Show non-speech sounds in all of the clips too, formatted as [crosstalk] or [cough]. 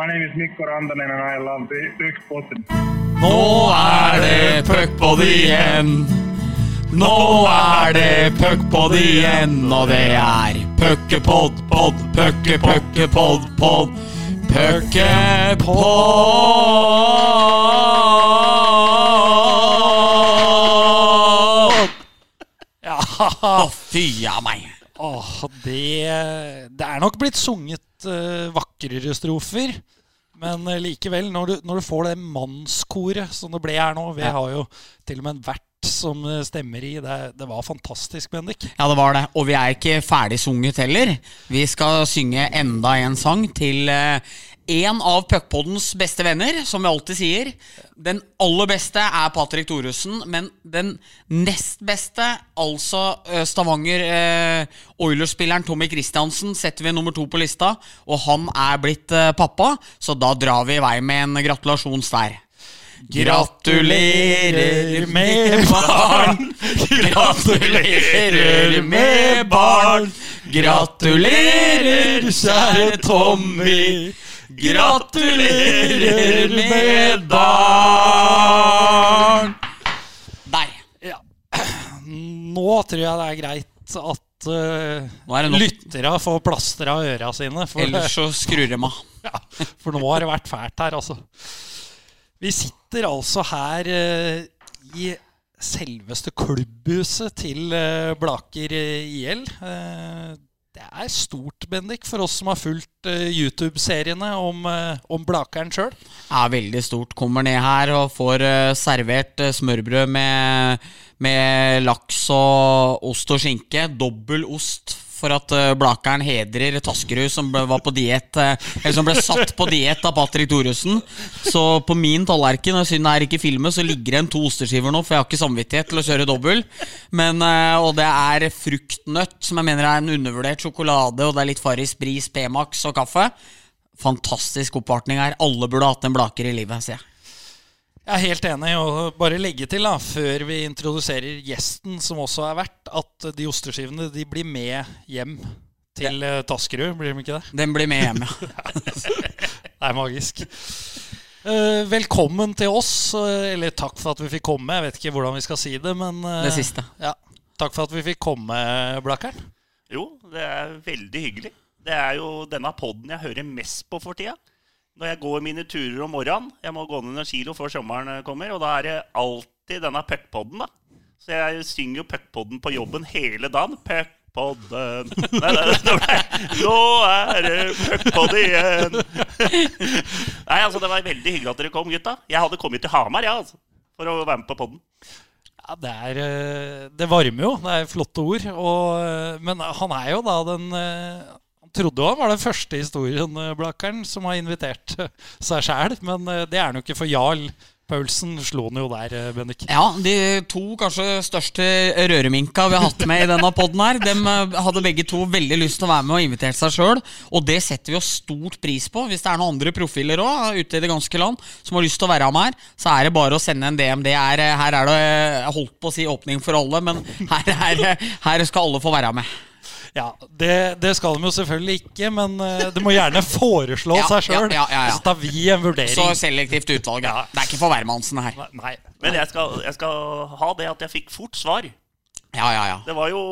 My name is Mikko Rantanen and I love Puckpodden. Nå er det puckpod igjen. Nå er det puckpod igjen, og det er puckepod, pod, pucke, pucke, pod, pod. Puckepod! Ja, fy av meg. åh, det, det er nok blitt sunget uh, vakrere strofer. Men eh, likevel, når du, når du får det mannskoret som det ble her nå Vi Ja. har jo til og med en vert som eh, stemmer i. Det, det var fantastisk, Bendik. Ja, det var det. Og vi er ikke ferdig sunget heller. Vi skal synge enda en sang til eh, en av Puckpoddens beste venner, som vi alltid sier. Den aller beste er Patrick Thoresen, men den nest beste, altså eh, Stavanger eh, Oilers-spilleren Tommy Christiansen, setter vi nummer to på lista. Og han er blitt eh, pappa, så da drar vi i vei med en gratulasjons der. Gratulerer med barn. Gratulerer med barn. Gratulerer, kjære Tommy. Gratulerer med dagen! Nei. Ja. Nå tror jeg det er greit at uh, er lyttere får plastra øra sine. For, Ellers så skrur de av. [laughs] ja, for nå har det vært fælt her, altså. Vi sitter altså her uh, i selveste klubbhuset til eh, Blaker IL. Det er stort, Bendik, for oss som har fulgt uh, YouTube-seriene om, uh, om Blakeren sjøl. er veldig stort. Kommer ned her og får uh, servert smørbrød med, med laks og ost og skinke. Dobbel ost for at uh, Blakeren hedrer Taskerud, som ble, var på diett eh, Eller som ble satt på diett av Patrick Thoresen. Så på min tallerken, og siden det er ikke filmet, så ligger det en to osteskiver nå, for jeg har ikke samvittighet til å kjøre dobbel. Men, eh, og det er fruktnøtt, som jeg mener er en undervurdert sjokolade, og det er litt Farris, Bris, P-Max og kaffe. Fantastisk oppvartning her. Alle burde hatt en Blaker i livet, sier jeg. Jeg er helt enig, og bare legge til, da, før vi introduserer gjesten, som også er verdt, at de osteskivene de blir med hjem til ja. Taskerud, blir de ikke det? Den blir med hjem, ja. [laughs] Det er magisk. Eh, velkommen til oss, eh, eller takk for at vi fikk komme. Jeg vet ikke hvordan vi skal si det, men eh, Det siste. Ja, takk for at vi fikk komme, Blakkern. Jo, det er veldig hyggelig. Det er jo denne podden jeg hører mest på for tida. Når jeg går mine turer om morgenen. Jeg må gå ned noen kilo før sommeren eh, kommer. Og da er det alltid denne puckpodden, da. Så jeg synger jo puckpodden på jobben hele dagen. Puckpodden [laughs] Nå er det puckpod igjen! [laughs] Nei, altså, det var veldig hyggelig at dere kom, gutta. Jeg hadde kommet til Hamar, ja, altså, for å være med på podden. Ja, det, er, eh, det varmer jo. Det er flotte ord. Og, eh, men han er jo da den trodde han var den første historien, eh, Blakkeren, som har invitert eh, seg sjæl. Men eh, det er han jo ikke, for Jarl Paulsen slo han jo der, Bendik. Ja, De to kanskje største røreminka vi har hatt med i denne poden her, eh, hadde begge to veldig lyst til å være med og invitere seg sjøl. Og det setter vi jo stort pris på. Hvis det er noen andre profiler òg ute i det ganske land som har lyst til å være med her, så er det bare å sende en DM. Det er, her er det holdt på å si åpning for alle, men her, er, her skal alle få være med. Ja, det, det skal de jo selvfølgelig ikke, men eh, det må gjerne foreslå Ja, seg sjøl. ja, ja, ja, ja. Så tar vi en vurdering. Så selektivt utvalg. Ja. Det er ikke for hvermannsen her. Nei. Men jeg skal, jeg skal ha det at jeg fikk fort svar. Ja, ja, ja. Det var jo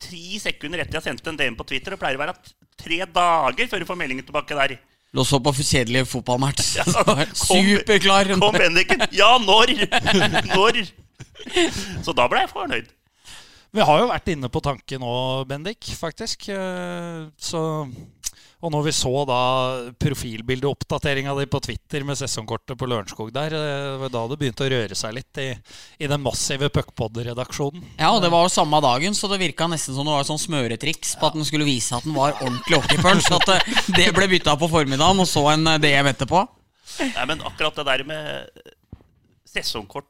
ti sekunder etter jeg sendte en DM på Twitter. Det pleier å være tre dager før du får meldingen tilbake der. Lå så på kjedelig fotballmatch. [laughs] Ja, kom- Superklar. Kom Bendiken! Ja, når? [laughs] Når? Så da ble jeg fornøyd. Vi har jo vært inne på tanken nå, Bendik, faktisk. Eh, Så, og når vi så da profilbildeoppdateringa di på Twitter med sesongkortet på Lørenskog der, eh, det var da det begynte å røre seg litt i, i den massive Puckpod-redaksjonen. Ja, og det var jo samme dagen, så det virka nesten som det var et sånn smøretriks på at den skulle vise at den var ordentlig hockeypunch. At eh, det ble bytta på formiddagen, og så en eh, DM etterpå. Nei, men akkurat det der med sesongkort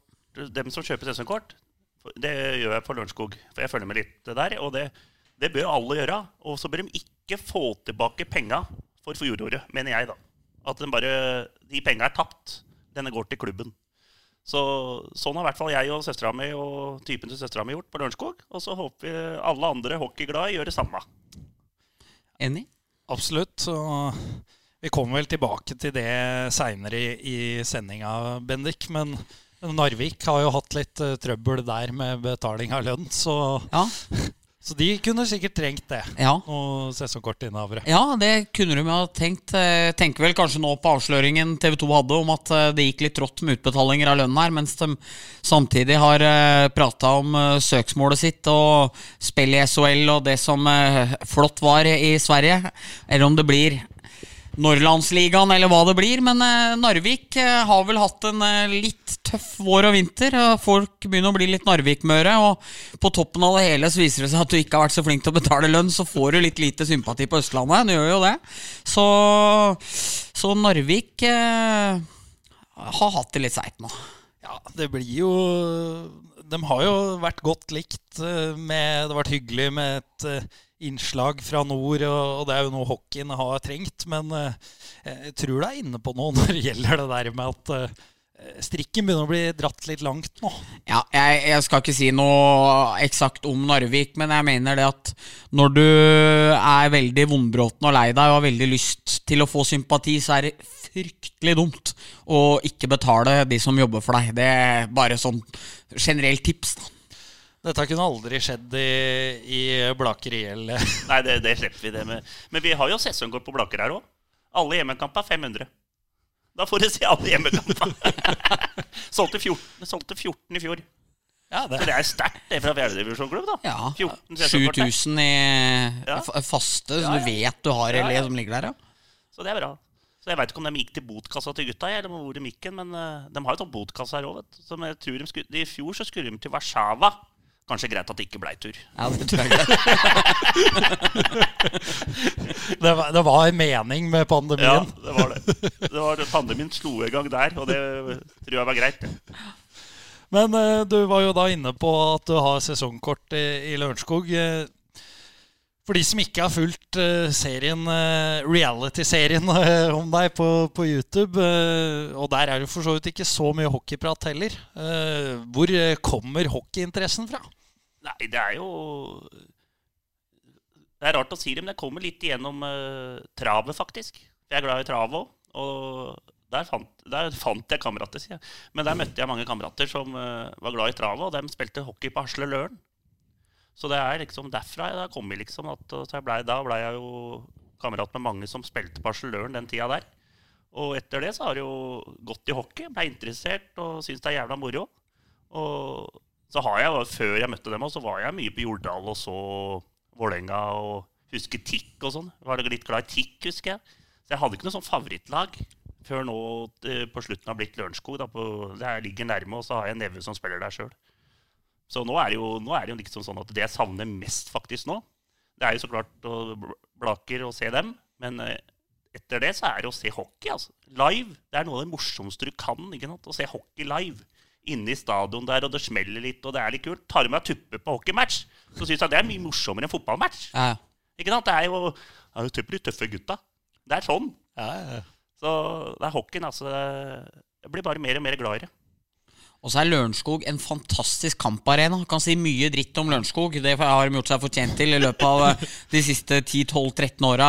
Dem som kjøper sesongkort, det gjør jeg på Lørenskog. For jeg følger med litt der. Og det, det bør alle gjøre. Og så bør de ikke få tilbake penga for fjoråret, mener jeg, da. At den bare, de penga er tapt. Denne går til klubben. Så, sånn har i hvert fall jeg og søstera mi og typen til søstera mi gjort på Lørenskog. Og så håper vi alle andre hockeyglade gjør det samme. Enig? Absolutt. Og Vi kommer vel tilbake til det seinere i, i sendinga, Bendik. Men Narvik har jo hatt litt uh, trøbbel der med betaling av lønn, så, Ja, [laughs] så de kunne sikkert trengt det. ja. Noen sesongkortinnehavere. Ja, det kunne de ha tenkt. Eh, Tenker vel kanskje nå på avsløringen TV 2 hadde om at eh, det gikk litt trått med utbetalinger av lønn her, mens de samtidig har prata om søksmålet sitt og spill i SHL og det som flott var i Sverige. Eller om det blir Norrlandsligaen eller hva det blir. Men eh, Narvik eh, har vel hatt en eh, litt tøff vår og vinter. og Folk begynner å bli litt Narvik-møre. Og på toppen av det hele så viser det seg at du ikke har vært så flink til å betale lønn, så får du litt lite sympati på Østlandet. Du gjør jo det. Så, så Narvik eh, har hatt det litt seigt nå. Ja, det blir jo De har jo vært godt likt. Med, det har vært hyggelig med et innslag fra nord, og, det er jo noe hockeyen har trengt. Men eh, jeg tror det er inne på noe [laughs] når det gjelder det der med at eh, strikken begynner å bli dratt litt langt nå. Ja, jeg, jeg skal ikke si noe eksakt om Narvik, men jeg mener det at når du er veldig vondbråten og lei deg og har veldig lyst til å få sympati, så er det fryktelig dumt å ikke betale de som jobber for deg. Det er bare sånn generelt tips. da. Dette kunne aldri skjedd i, i Blaker IL. [laughs] Nei, det, det slipper vi det med. Men vi har jo sesongkort på Blaker her òg. Alle hjemmekamper er 500. Da får du se alle hjemmekamper. [laughs] solgte, 14, solgte 14 i fjor. Ja, det, Så det er sterkt, det fra fjerdedivisjonsklubb. Ja, 14 sesongkort der. 7000 i Ja. faste, så Ja, ja. du vet du har Ja, ja. som ligger der, ja. Så det er bra. Så Jeg veit ikke om de gikk til botkassa til gutta, eller hvor de gikk men eh, de har jo sånn botkasse her òg, vet du. Som jeg tror de skulle, I fjor så skulle de til Warszawa. Kanskje greit at det ikke blei tur. Ja, det tror jeg [laughs] det, var, det var en mening med pandemien. Ja, det var det. det var, pandemien slo i gang der, og det tror jeg var greit. Men eh, du var jo da inne på at du har sesongkort i, i Lørenskog. Eh, For de som ikke har fulgt eh, serien, reality-serien om deg på, på YouTube, og der er det for så vidt ikke så mye hockeyprat heller, hvor kommer hockeyinteressen fra? Nei, det er jo Det er rart å si det, men det kommer litt igjennom uh, travet, faktisk. Jeg er glad i trav òg. Og der fant, der fant jeg kamerater, sier jeg. Men der møtte jeg mange kamerater som uh, var glad i travet, og de spilte hockey på Hasle Løren. Så det er liksom derfra jeg kom jeg liksom at, så jeg ble, Da ble jeg jo kamerat med mange som spilte på Hasle Løren den tida der. Og etter det så har jeg jo gått i hockey, ble interessert og syns det er jævla moro. Og så har jeg, før jeg møtte dem, så var jeg mye på Jordal og så Vålerenga og husker Tikk og sånn. Var litt glad i Tikk, husker jeg. Så jeg hadde ikke noe sånn favorittlag før nå eh, på slutten har blitt Lørenskog. Jeg ligger nærme, og så har jeg en nevø som spiller der sjøl. Så nå er, jo, nå er det jo liksom sånn at det jeg savner mest faktisk nå, det er jo så klart å Blaker å se dem, men eh, etter det så er det å se hockey. altså. Live. Det er noe av det morsomste du kan. ikke sant? Å se hockey live. Inne i stadion der, og det smeller litt, og det er litt kult. Tar du med tuppe på hockeymatch, så syns jeg det er mye morsommere enn fotballmatch. Ja. Ikke sant? Det er jo, det er jo de tøffe gutta. Det er sånn. Ja, ja. Så det er hockeyen, altså. Jeg blir bare mer og mer glad i det. Og så er Lørenskog en fantastisk kamparena. Kan si mye dritt om Lørenskog. Det har de gjort seg fortjent til i løpet av eh, de siste 10-12-13 åra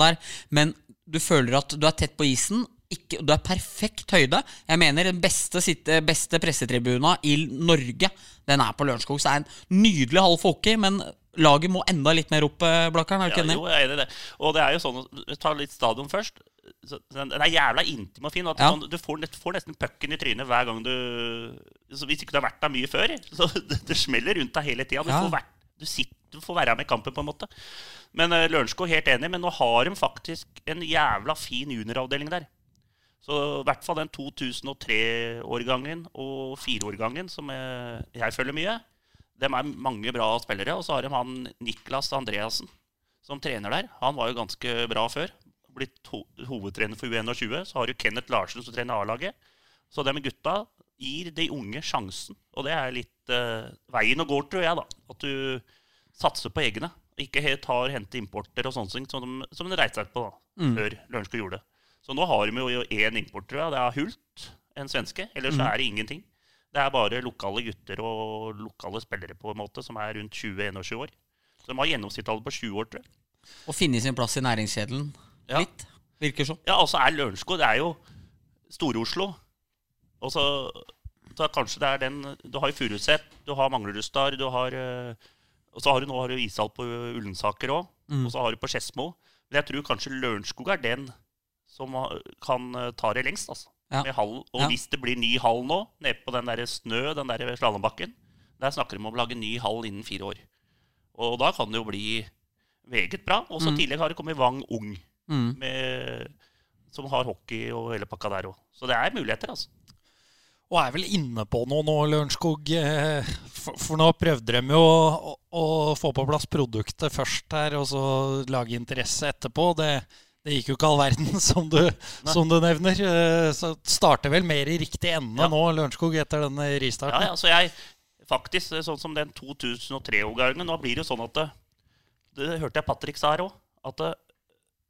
der. Men du føler at du er tett på isen. Ikke, du er perfekt høyde. Jeg mener den beste, beste pressetribuna i Norge, den er på Lørenskog. Så det er en nydelig halv for hockey, men laget må enda litt mer opp, eh, Blakkaren. Er du Ja, ikke enig? jo, jeg er enig i det. Og det er jo sånn, ta litt stadion først. Så, den er jævla intim og fin. At Ja. sånn, du får, får nesten pucken i trynet hver gang du så Hvis ikke du har vært der mye før, [laughs] så det, det smeller rundt deg hele tida. Du, Ja. du, du får være med i kampen, på en måte. Men uh, Lørenskog helt enig, men nå har de faktisk en jævla fin junioravdeling der. Så i hvert fall den 2003-årgangen og 4-årgangen, som jeg, jeg følger mye, de er mange bra spillere. Og så har de han Niklas Andreassen som trener der. Han var jo ganske bra før. Blitt ho hovedtrener for U21. Så har du Kenneth Larsen som trener A-laget. Så de gutta gir de unge sjansen. Og det er litt uh, veien å gå, tror jeg. da. At du satser på egne. Ikke helt har hente importer og sånne ting som de, som de reiste seg på da, før Lørenskog gjorde det. Så nå har de jo én import, tror jeg. Det er Hult, en svenske. Ellers så er det ingenting. Det er bare lokale gutter og lokale spillere på en måte som er rundt 20-21 år. Så de har gjennomsnittallet på 20 år, tror jeg. Å finne sin plass i næringskjeden Ja. litt. Virker sånn. Ja, altså er Lørenskog Det er jo Stor-Oslo. Og så, så kanskje det er den Du har jo Furuset, du har Manglerudstad, du har eh, Og så har du nå har du ishall på Ullensaker òg. Og så har du på Skedsmo. Men jeg tror kanskje Lørenskog er den som kan eh, ta det lengst. altså. Ja. Med hall. Og Ja. hvis det blir ny hall nå, nede på den der snø, den der slalåmbakken, der snakker de om å lage ny hall innen fire år. Og da kan det jo bli meget bra. Og så mm. tidligere har det kommet Vang Ung, Mm. med, som har hockey og hele pakka der òg. Så det er muligheter, altså. Og er vel inne på noe nå, Lørenskog. eh, For, for nå prøvde de jo å, å få på plass produktet først her, og så lage interesse etterpå. Det, det gikk jo ikke all verden, [laughs] som du, som du nevner. Eh, Så starter vel mer i riktig ende Ja. nå, Lørenskog, etter denne ristarten. ja, så jeg faktisk, sånn som den 2003-årgangen Nå blir det jo sånn at det, det hørte jeg Patrick sa her òg. At det,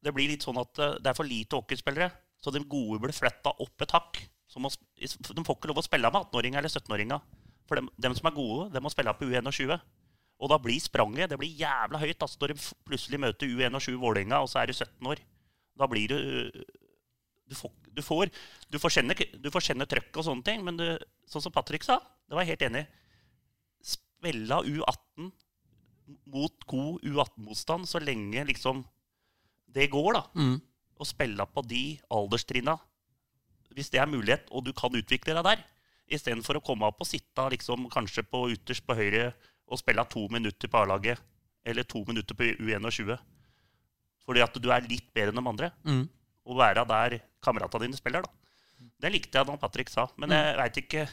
det blir litt sånn at det, er for lite hockeyspillere. Så de gode blir fletta opp et hakk. Må, de får ikke lov å spille med 18-åringer eller 17-åringer. For dem, dem som er gode, de må spille på U21. Og da blir spranget det blir jævla høyt altså, når de plutselig møter U21 Vålerenga, og så er du 17 år. Da blir du du får, du får, du får kjenne, du får kjenne trøkk og sånne ting, men du, sånn som Patrick sa, det var jeg helt enig i. Spille U18 mot god U18-motstand så lenge liksom det går, da. Mm. Og spille på de alderstrinna, hvis det er mulighet, og du kan utvikle deg der. Istedenfor å komme opp og sitte liksom, kanskje på ytterst på høyre og spille to minutter på A-laget, eller to minutter på U21. Fordi at du er litt bedre enn de andre Mm. å være der kameratene dine spiller. da. Det likte jeg da Patrick sa. Men jeg veit ikke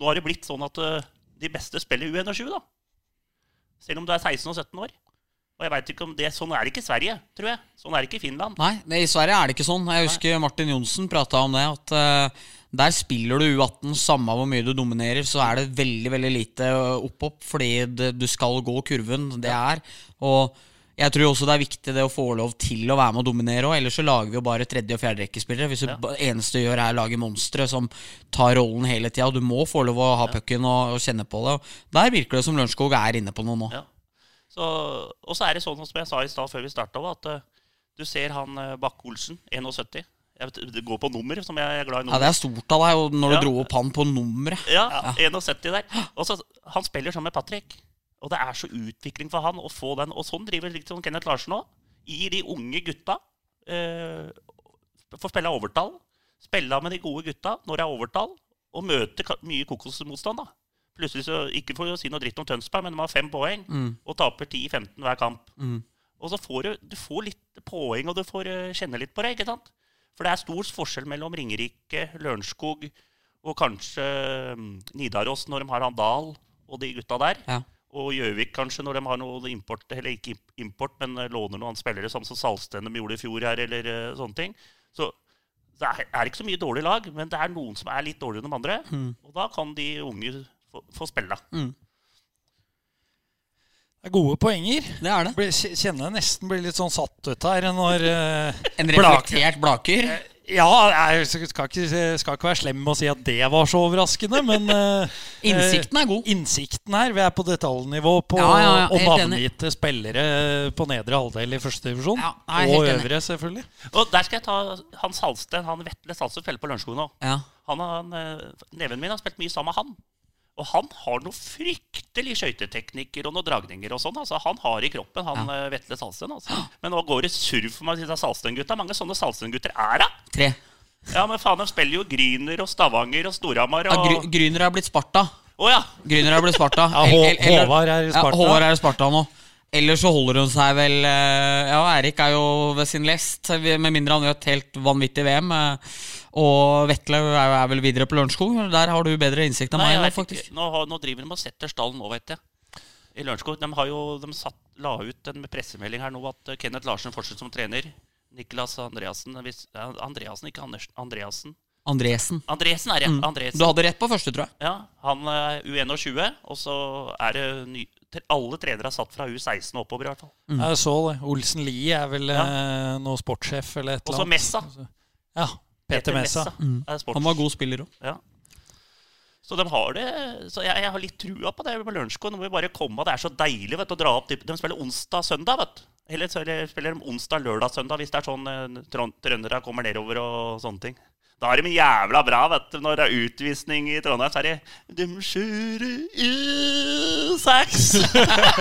Nå har det blitt sånn at øh, de beste spiller U21, da. Selv om du er 16 og 17 år. Og jeg vet ikke om det, Sånn er det ikke i Sverige, tror jeg. Sånn er det ikke i Finland. Nei, det, i Sverige er det ikke sånn. Jeg husker Martin Johnsen prata om det. At uh, der spiller du U18, samme hvor mye du dominerer, så er det veldig veldig lite eh, opp-opp, fordi det, du skal gå kurven. Det er. Og jeg tror også det er viktig det å få lov til å være med og dominere òg. Ellers så lager vi jo bare tredje- og fjerderekkespillere. Hvis det Ja. ba- eneste du gjør, er å lage monstre som tar rollen hele tida. Du må få lov å ha pucken og, og kjenne på det. Og der virker det som Lørenskog er inne på noe nå. Ja. Så, og så er det sånn som jeg sa i stad før vi starta, at øh, du ser han øh, Bakke-Olsen, 71. Jeg vet, det går på nummer, som jeg er glad i Ja. Det er stort av deg når Ja. du dro opp han på nummeret. Ja, 71 der. Og så, han spiller sammen med Patrick. Og det er så utvikling for han å få den. Og sånn driver liksom Kenneth Larsen òg. Gir de unge gutta eh, Får spille overtall. Spille med de gode gutta når det er overtall. Og møte mye kokosmotstand, da. Plutselig så, Ikke for å si noe dritt om Tønsberg, men de har fem poeng og taper 10-15 hver kamp. Og så får du, du får litt poeng, og du får eh, kjenne litt på det. ikke sant? For det er stor forskjell mellom Ringerike, Lørenskog og kanskje mm, Nidaros når de har han Dahl og de gutta der. Ja. Og Gjøvik kanskje når de har noe import, eller ikke import, men eh, låner noen spillere, sånn som Salsten de gjorde i fjor her, eller uh, sånne ting. Så det er, er ikke så mye dårlig lag, men det er noen som er litt dårligere enn de andre. Og da kan de unge få, få spille. Det er gode poenger. Det er det. Blir- Kjenner jeg nesten blir litt sånn satt ut her når uh, En reflektert Blaker. Ja, jeg skal ikke, skal ikke være slem med å si at det var så overraskende, men eh, [laughs] Innsikten er god. Innsikten her, Vi er på detaljnivå på Ja, ja, ja, å navngitte spillere på nedre halvdel i første divisjon. Ja, og øvre, selvfølgelig. Og der skal jeg ta han Halsten, han Vetle Salsten spiller på Lørenskog nå. Ja. Han, han, eh, Neven min har spilt mye sammen med han. Og han har noe fryktelig skøyteteknikker og noen dragninger og sånn. Altså, han har i kroppen, han ja. Vetle Salsten. Altså. Men nå går det surr for meg, disse Salsten-gutta. Mange sånne Salsten-gutter er det. Tre. Ja, men faen, de spiller jo Gryner og Stavanger og Storhamar Ja, og Gry Gryner er blitt Sparta. Å ja! Gryner er blitt Sparta. [laughs] Ja, Håvard er i Sparta. Ja, Håvard er i Sparta nå. Ellers så holder hun seg vel eh, Ja, Erik er jo ved sin lest, med mindre han gjør et helt vanvittig VM. Og Vetle er er vel videre på Lørenskog. Der har du bedre innsikt enn Nei, meg. nå, faktisk. Nå, nå driver de og setter stallen nå, vet jeg. I Lørenskog. De, har jo, de satt, la ut en pressemelding her nå at eh, Kenneth Larsen fortsetter som trener. Niklas Andreassen hvis, Andreassen, ikke Anders, Andreassen. Andresen. Andresen er det. Andresen. Du hadde rett på første, tror jeg. Ja, han er U21, og så er det ny, Alle trenere er satt fra U16 og oppover, i hvert fall. Jeg så det. Olsen Lie er vel eh, noe sportssjef eller et Og så. Messa. Ja, Peter Messa. sports. Han var god spiller òg. Ja. Så de har det Så jeg, jeg har litt trua på det med Lørenskog. Nå må vi bare komme. Det er så deilig vet, du, å dra opp. De spiller onsdag-søndag, vet du. Eller så spiller de onsdag, lørdag, søndag hvis det er sånn eh, trøndere kommer nedover og sånne ting. Da er de jævla bra, vet du. Når det er utvisning i Trondheim, så er det De kjører U6!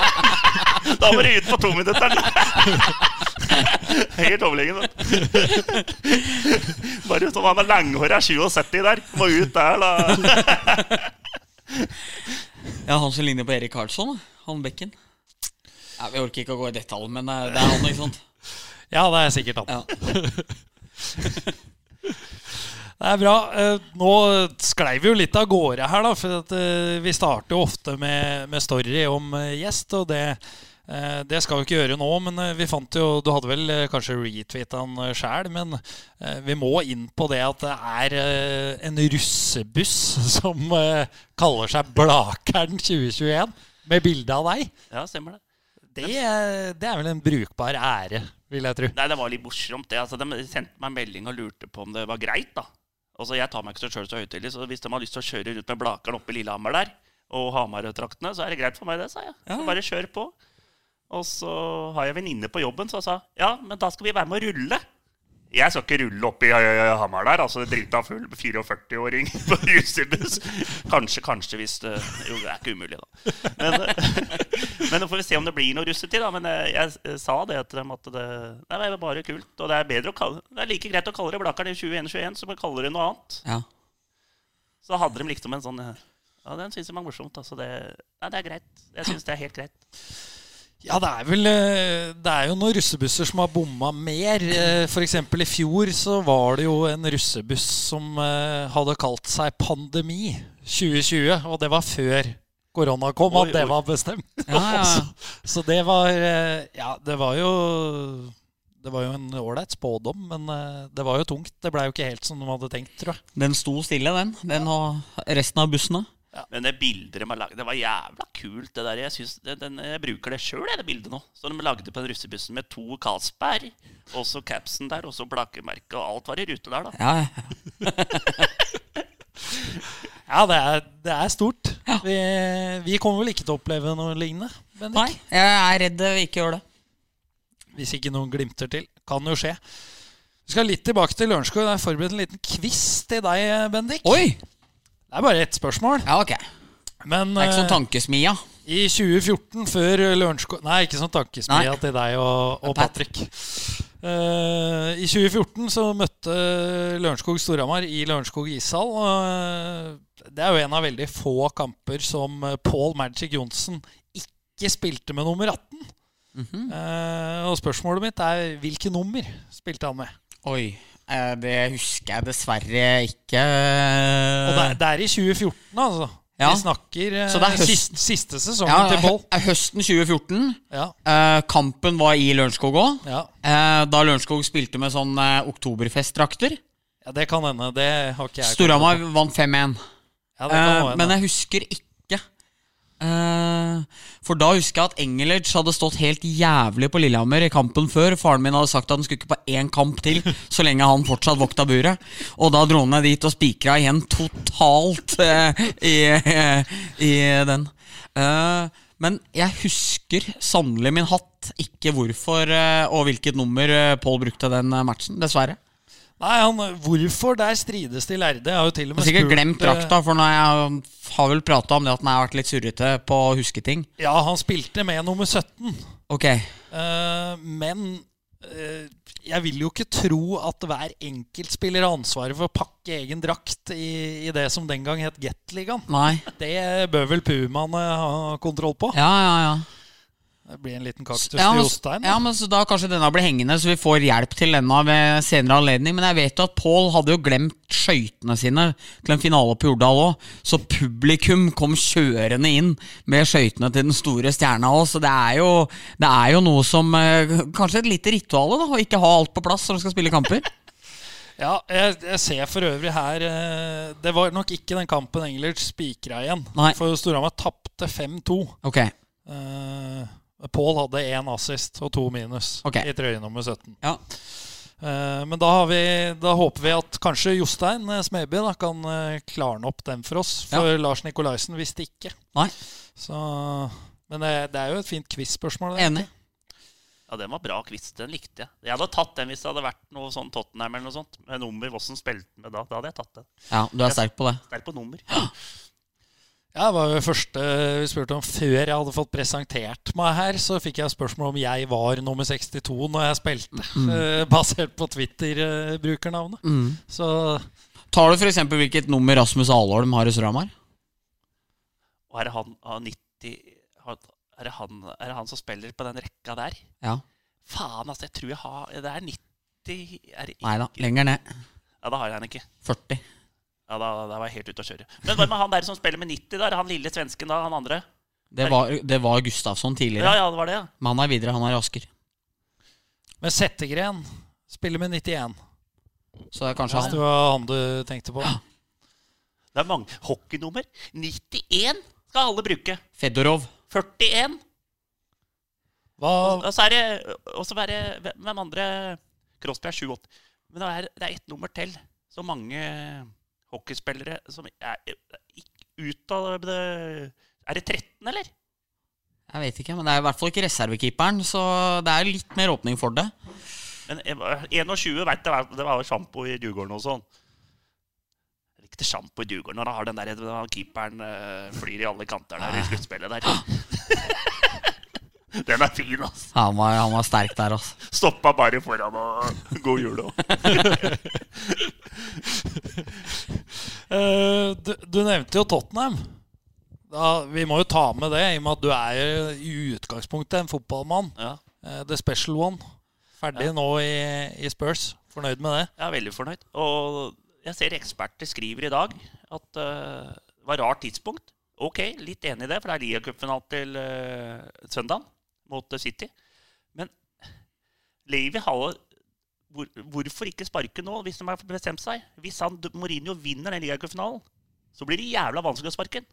[laughs] da må de ut på tominutteren. [laughs] [laughs] Helt overlegen. [laughs] Bare sånn han er langhåra 77 der. Må ut der, da. [laughs] Ja, han som ligner på Erik Karlsson, han bekken. Ja, vi orker ikke å gå i detalj, men eh, det er han, ikke sant? Ja, det er sikkert han. Ja. Det er bra. Eh, Nå sklei vi jo litt av gårde her, da. For at, eh, vi starter jo ofte med, med story om gjest, og det, det skal vi ikke gjøre nå. Men eh, vi fant jo Du hadde vel eh, kanskje retweeta han sjæl, men eh, vi må inn på det at det er eh, en russebuss [laughs] som eh, kaller seg Blakeren 2021, med bilde av deg. Ja, stemmer det. Det, det er vel en brukbar ære, vil jeg tro. Nei, det var litt morsomt. det. Altså, de sendte meg en melding og lurte på om det var greit. da. Altså, Jeg tar meg ikke så sjøl så høytidelig, så hvis de har lyst til å kjøre rundt med Blakeren oppe i Lillehammer der, og Hamarøy-traktene, så er det greit for meg, det, sa jeg. Ja. Bare kjør på. Og så har jeg venninne på jobben som sa ja, men da skal vi være med å rulle. Jeg skal ikke rulle opp i eh, Hamar der. altså Drita full 44-åring [laughs] på russebuss. Kanskje, kanskje hvis det Jo, det er ikke umulig, da. Men, [laughs] men nå får vi se om det blir noe russetid. da Men jeg, jeg eh, sa det til dem at det, det er bare kult. Og det er, bedre å kalle, det er like greit å kalle det Blakkern i 2021 som å kalle det noe annet. Ja. Så hadde de liksom en sånn eh, Ja, den syns jeg var morsomt. Altså det, ja, det er greit. Jeg syns det er helt greit. Ja, det er vel eh, Det er jo noen russebusser som har bomma mer. F.eks. For eksempel i fjor så var det jo en russebuss som eh, hadde kalt seg Pandemi 2020. Og det var før korona kom at det var bestemt. [laughs] Ja, ja, så, så det var eh, Ja, det var jo det var jo en ålreit spådom, men eh, det var jo tungt. Det blei jo ikke helt som de hadde tenkt, tror jeg. Den sto stille, den. Den og resten av bussene. Men det bildet de har laget, det var jævla kult. det der. Jeg, synes, det, den, jeg bruker det sjøl, det bildet nå. Så de lagde på den russebussen med to Carlsberg, og så capsen der, og så plakkemerket og alt var i rute der, da. Ja, ja. Ja, [laughs] det er, det er stort. Vi, vi kommer vel ikke til å oppleve noe lignende. Bendik. Nei, jeg er redd vi ikke gjør det. Hvis ikke noen glimter til. Kan jo skje. Vi skal litt tilbake til Lørenskog. Det er forberedt en liten quiz til deg, Bendik. Oi! Det er bare ett spørsmål. Ja, ok. Men Det er ikke sånn eh, tankesmia. i 2014, før Lørenskog Nei, ikke sånn tankesmia til deg og, og Patrick. Uh, I 2014 så møtte Lørenskog Storhamar i Lørenskog ishall. eh, det er jo en av veldig få kamper som Paul Magic Johnsen ikke spilte med nummer 18. Mm -hmm. uh, og spørsmålet mitt er hvilke nummer spilte han med? Oi. Eh, Det husker jeg dessverre ikke. Og det er, det er i 2014, altså. Ja. Vi snakker eh, Så det er høst- siste, siste sesongen ja, til Boll. Høsten 2014. Ja, eh, kampen var i Lørenskog òg. ja. da Lørenskog spilte med sånn eh, oktoberfestdrakter. ja, det kan hende. Det har ikke jeg Storhamar vant 5-1. Ja, Eh, men jeg husker ikke. Eh, for da husker jeg at Engelage hadde stått helt jævlig på Lillehammer i kampen før. Faren min hadde sagt at han skulle ikke på én kamp til [laughs] så lenge han fortsatt vokta buret. Og da dro han ned dit og spikra igjen totalt eh, i, i den. Eh, men jeg husker sannelig min hatt ikke hvorfor eh, og hvilket nummer eh, Pål brukte den eh, matchen. Dessverre. Nei, han, Hvorfor der strides de lærde? Jeg har jo til og med har sikkert spurt, glemt eh, drakta, for når jeg har vel prata om det at han har vært litt surrete på å huske ting. Ja, han spilte med nummer 17. Ok, uh, men uh, jeg vil jo ikke tro at hver enkeltspiller har ansvaret for å pakke egen drakt i, i det som den gang het Gateligaen. nei. Det bør vel Pumaene ha kontroll på. Ja, ja, ja. Det blir en liten kaktus Ja, til men, Jostein. ja, men så Da kanskje denne blir hengende, så vi får hjelp til denne ved senere anledning. Men jeg vet jo at Pål hadde jo glemt skøytene sine til en finale på Jordal òg. Så publikum kom kjørende inn med skøytene til den store stjerna òg. Så det er, jo, det er jo noe som eh, Kanskje et lite ritual da, å ikke ha alt på plass når du skal spille kamper. [laughs] Ja, jeg, jeg ser for øvrig her eh, Det var nok ikke den kampen Engelert spikra igjen. Nei. For Storhamar tapte 5-2. Ok, Uh, Pål hadde én assist og to minus okay. i trøye nummer 17. ja. Eh, men da, har vi, da håper vi at kanskje Jostein Smeby da, kan uh, klarne opp den for oss. For Lars Nikolaisen visste ikke. Nei. Så, men det, det er jo et fint quiz-spørsmål. Enig. Ja, den var bra quiz. Den likte jeg. Jeg hadde tatt den hvis det hadde vært noe sånn Tottenham eller noe sånt. Med nummer Vossen spilte med da. Da hadde jeg tatt den. Ja, du er sterk på det. Sterk på nummer. Ja, det var jo det første vi spurte om før jeg hadde fått presentert meg her. Så fikk jeg spørsmål om jeg var nummer 62 når jeg spilte. [laughs] eh, basert på Twitter-brukernavnet. Mm. Så Tar du f.eks. hvilket nummer Rasmus Alholm har i Storhamar? Er det han av 90 er det, han, er det han som spiller på den rekka der? Ja. Faen, altså. Jeg tror jeg har Det er 90 er det Nei da, lenger ned. Ja, da har jeg den ikke. 40. Ja, da, da var jeg helt ute å kjøre. Men hva med han der som spiller med 90 der? Han lille svensken da? Han andre? Det var, det var Gustavsson tidligere. Ja, ja, det var det, ja. Men han er videre. Han er i Asker. Men Settegren spiller med 91. Så det er kanskje han. det var han du tenkte på. Det er mange hockeynummer. 91 skal alle bruke. Fedorov. 41. Hva, Og så er det Og så er det Hvem andre Crosby er 7-8. Men det er, det er ett nummer til. Så mange hockeyspillere som er ut av det Er det 13, eller? Jeg vet ikke, men det er i hvert fall ikke reservekeeperen, så det er litt mer åpning for det. Men 21 vet jeg, det var sjampo i Djurgården og sånn. Er Ikke sjampo i Djurgården når han har den der den keeperen eh, flyr i alle kanter der i sluttspillet der. [gasps] Den er fin, altså. Han var, han var sterk der, altså. Stoppa bare foran og god jul òg. [laughs] Eh, du, du nevnte jo Tottenham. Da, vi må jo ta med det, i og med at du er i utgangspunktet en fotballmann. Ja, Eh, the special one. Ferdig nå i, i Spurs. Fornøyd med det? jeg er veldig fornøyd. Og jeg ser eksperter skriver i dag at uh, det var rart tidspunkt. Ok, litt enig i det, for det er ligacupfinale til uh, søndag mot City. Men Levi Halle hvor, Hvorfor ikke sparke nå, hvis de har bestemt seg? Hvis han, Mourinho vinner den ligacupfinalen, så blir det jævla vanskelig å sparke ham.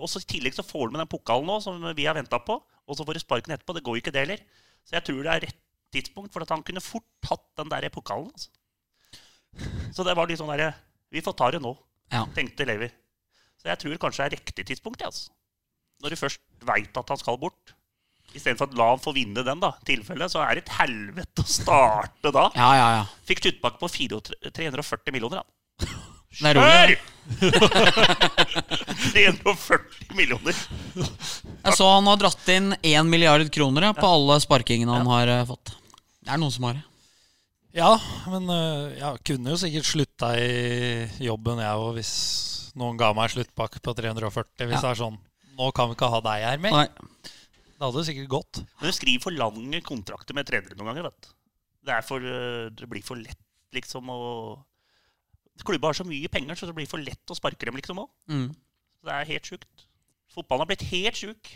Og så I tillegg så får du med den pokalen nå, som vi har venta på. Og så får du sparken etterpå. Det går jo ikke, det heller. Så jeg tror det er rett tidspunkt, for at han kunne fort tatt den der pokalen. Altså. Så det var litt sånn derre Vi får ta det nå, Ja. tenkte Levi. Så jeg tror kanskje det er riktig tidspunkt. Altså. Når du først veit at han skal bort. Istedenfor at la han få vinne den, da. tilfelle, så er det et helvete å starte da. Ja, ja, ja. Fikk sluttpakke på 400 340 millioner, da. Kjør! er 340 [laughs] millioner! Jeg så han har dratt inn 1 milliard kroner ja, på alle sparkingene han har uh, fått. Det er noen som har det. Ja, men uh, jeg kunne jo sikkert slutta i jobben, jeg òg, hvis noen ga meg sluttpakke på 340. Hvis Ja. det er sånn Nå kan vi ikke ha deg her mer. Nei. Det hadde sikkert gått. Men du skriver for lange kontrakter med trenere noen ganger. vet du. Det, er for, øh, det blir for lett, liksom, å Klubba har så mye penger, så det blir for lett å sparke dem, liksom òg. Mm. Det er helt sjukt. Fotballen har blitt helt sjuk.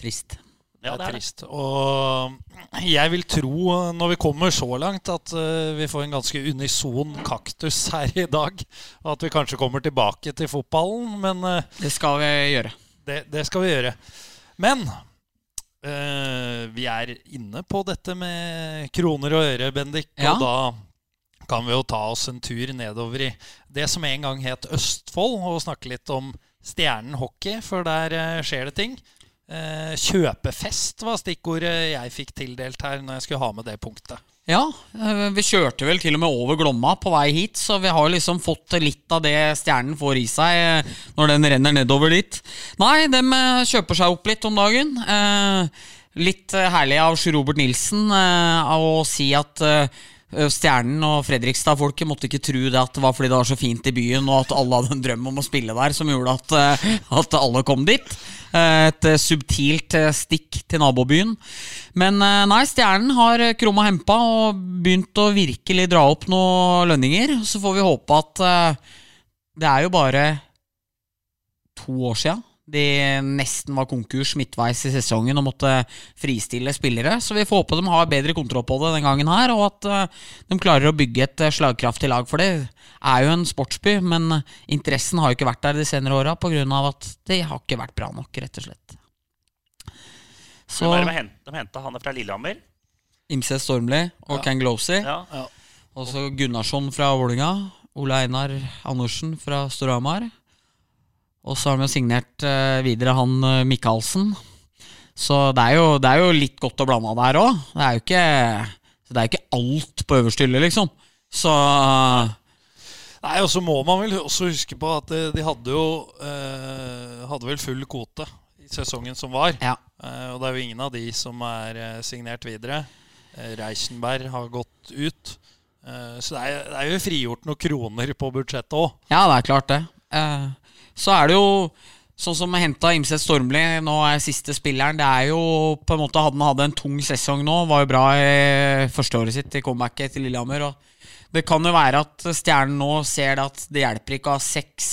Trist. Ja, det det er er trist. Og jeg vil tro, når vi kommer så langt, at eh, vi får en ganske unison kaktus her i dag. Og at vi kanskje kommer tilbake til fotballen, men eh, Det skal vi gjøre. det, det skal vi gjøre. Men eh, vi er inne på dette med kroner og øre, Bendik. Ja. Og da kan vi jo ta oss en tur nedover i det som en gang het Østfold, og snakke litt om Stjernen hockey, for der eh, skjer det ting. Eh, kjøpefest var stikkordet jeg fikk tildelt her når jeg skulle ha med det punktet. Ja, eh, vi kjørte vel til og med over Glomma på vei hit, så vi har liksom fått litt av det stjernen får i seg eh, når den renner nedover dit. Nei, dem eh, kjøper seg opp litt om dagen. Litt herlig av Sjur Robert Nilsen å si at Stjernen og Fredrikstad-folket måtte ikke tro det at det var fordi det var så fint i byen, og at alle hadde en drøm om å spille der, som gjorde at, eh, at alle kom dit. Eh, Et eh, subtilt eh, stikk til nabobyen. Men eh, nei, Stjernen har eh, krumma hempa og begynt å virkelig dra opp noen lønninger. Så får vi håpe at eh, det er jo bare to år sia de nesten var konkurs midtveis i sesongen og måtte fristille spillere. Så vi får håpe de har bedre kontroll på det den gangen her, og at eh, de klarer å bygge et eh, slagkraftig lag. For det er jo en sportsby, men interessen har jo ikke vært der de senere åra pga. at det har ikke vært bra nok, rett og slett. Så er de hent- henta han fra Lillehammer. Imse Stormli og Ja. Ken Glosey. Ja. Og så Gunnarsson fra Vålinga. Ole Einar Andersen fra Storhamar. Og så har de jo signert eh, videre han eh, Michaelsen. Så det er jo, det er jo litt godt å blande av der òg. Det er jo ikke det er ikke alt på øverste hylle, liksom. Så Nei, og så må man vel også huske på at de, de hadde jo eh, Hadde vel full kvote i sesongen som var. ja. Eh, og det er jo ingen av de som er eh, signert videre. Eh, Reisenberg har gått ut. Eh, så det er, det er jo frigjort noen kroner på budsjettet òg. Ja, det er klart det. Eh, så er det jo sånn som henta Imset Stormli, nå er siste spilleren. Det er jo på en måte Han hadde en tung sesong nå, var jo bra i førsteåret sitt i comebacket til Lillehammer. Og det kan jo være at Stjernen nå ser det at det hjelper ikke å ha seks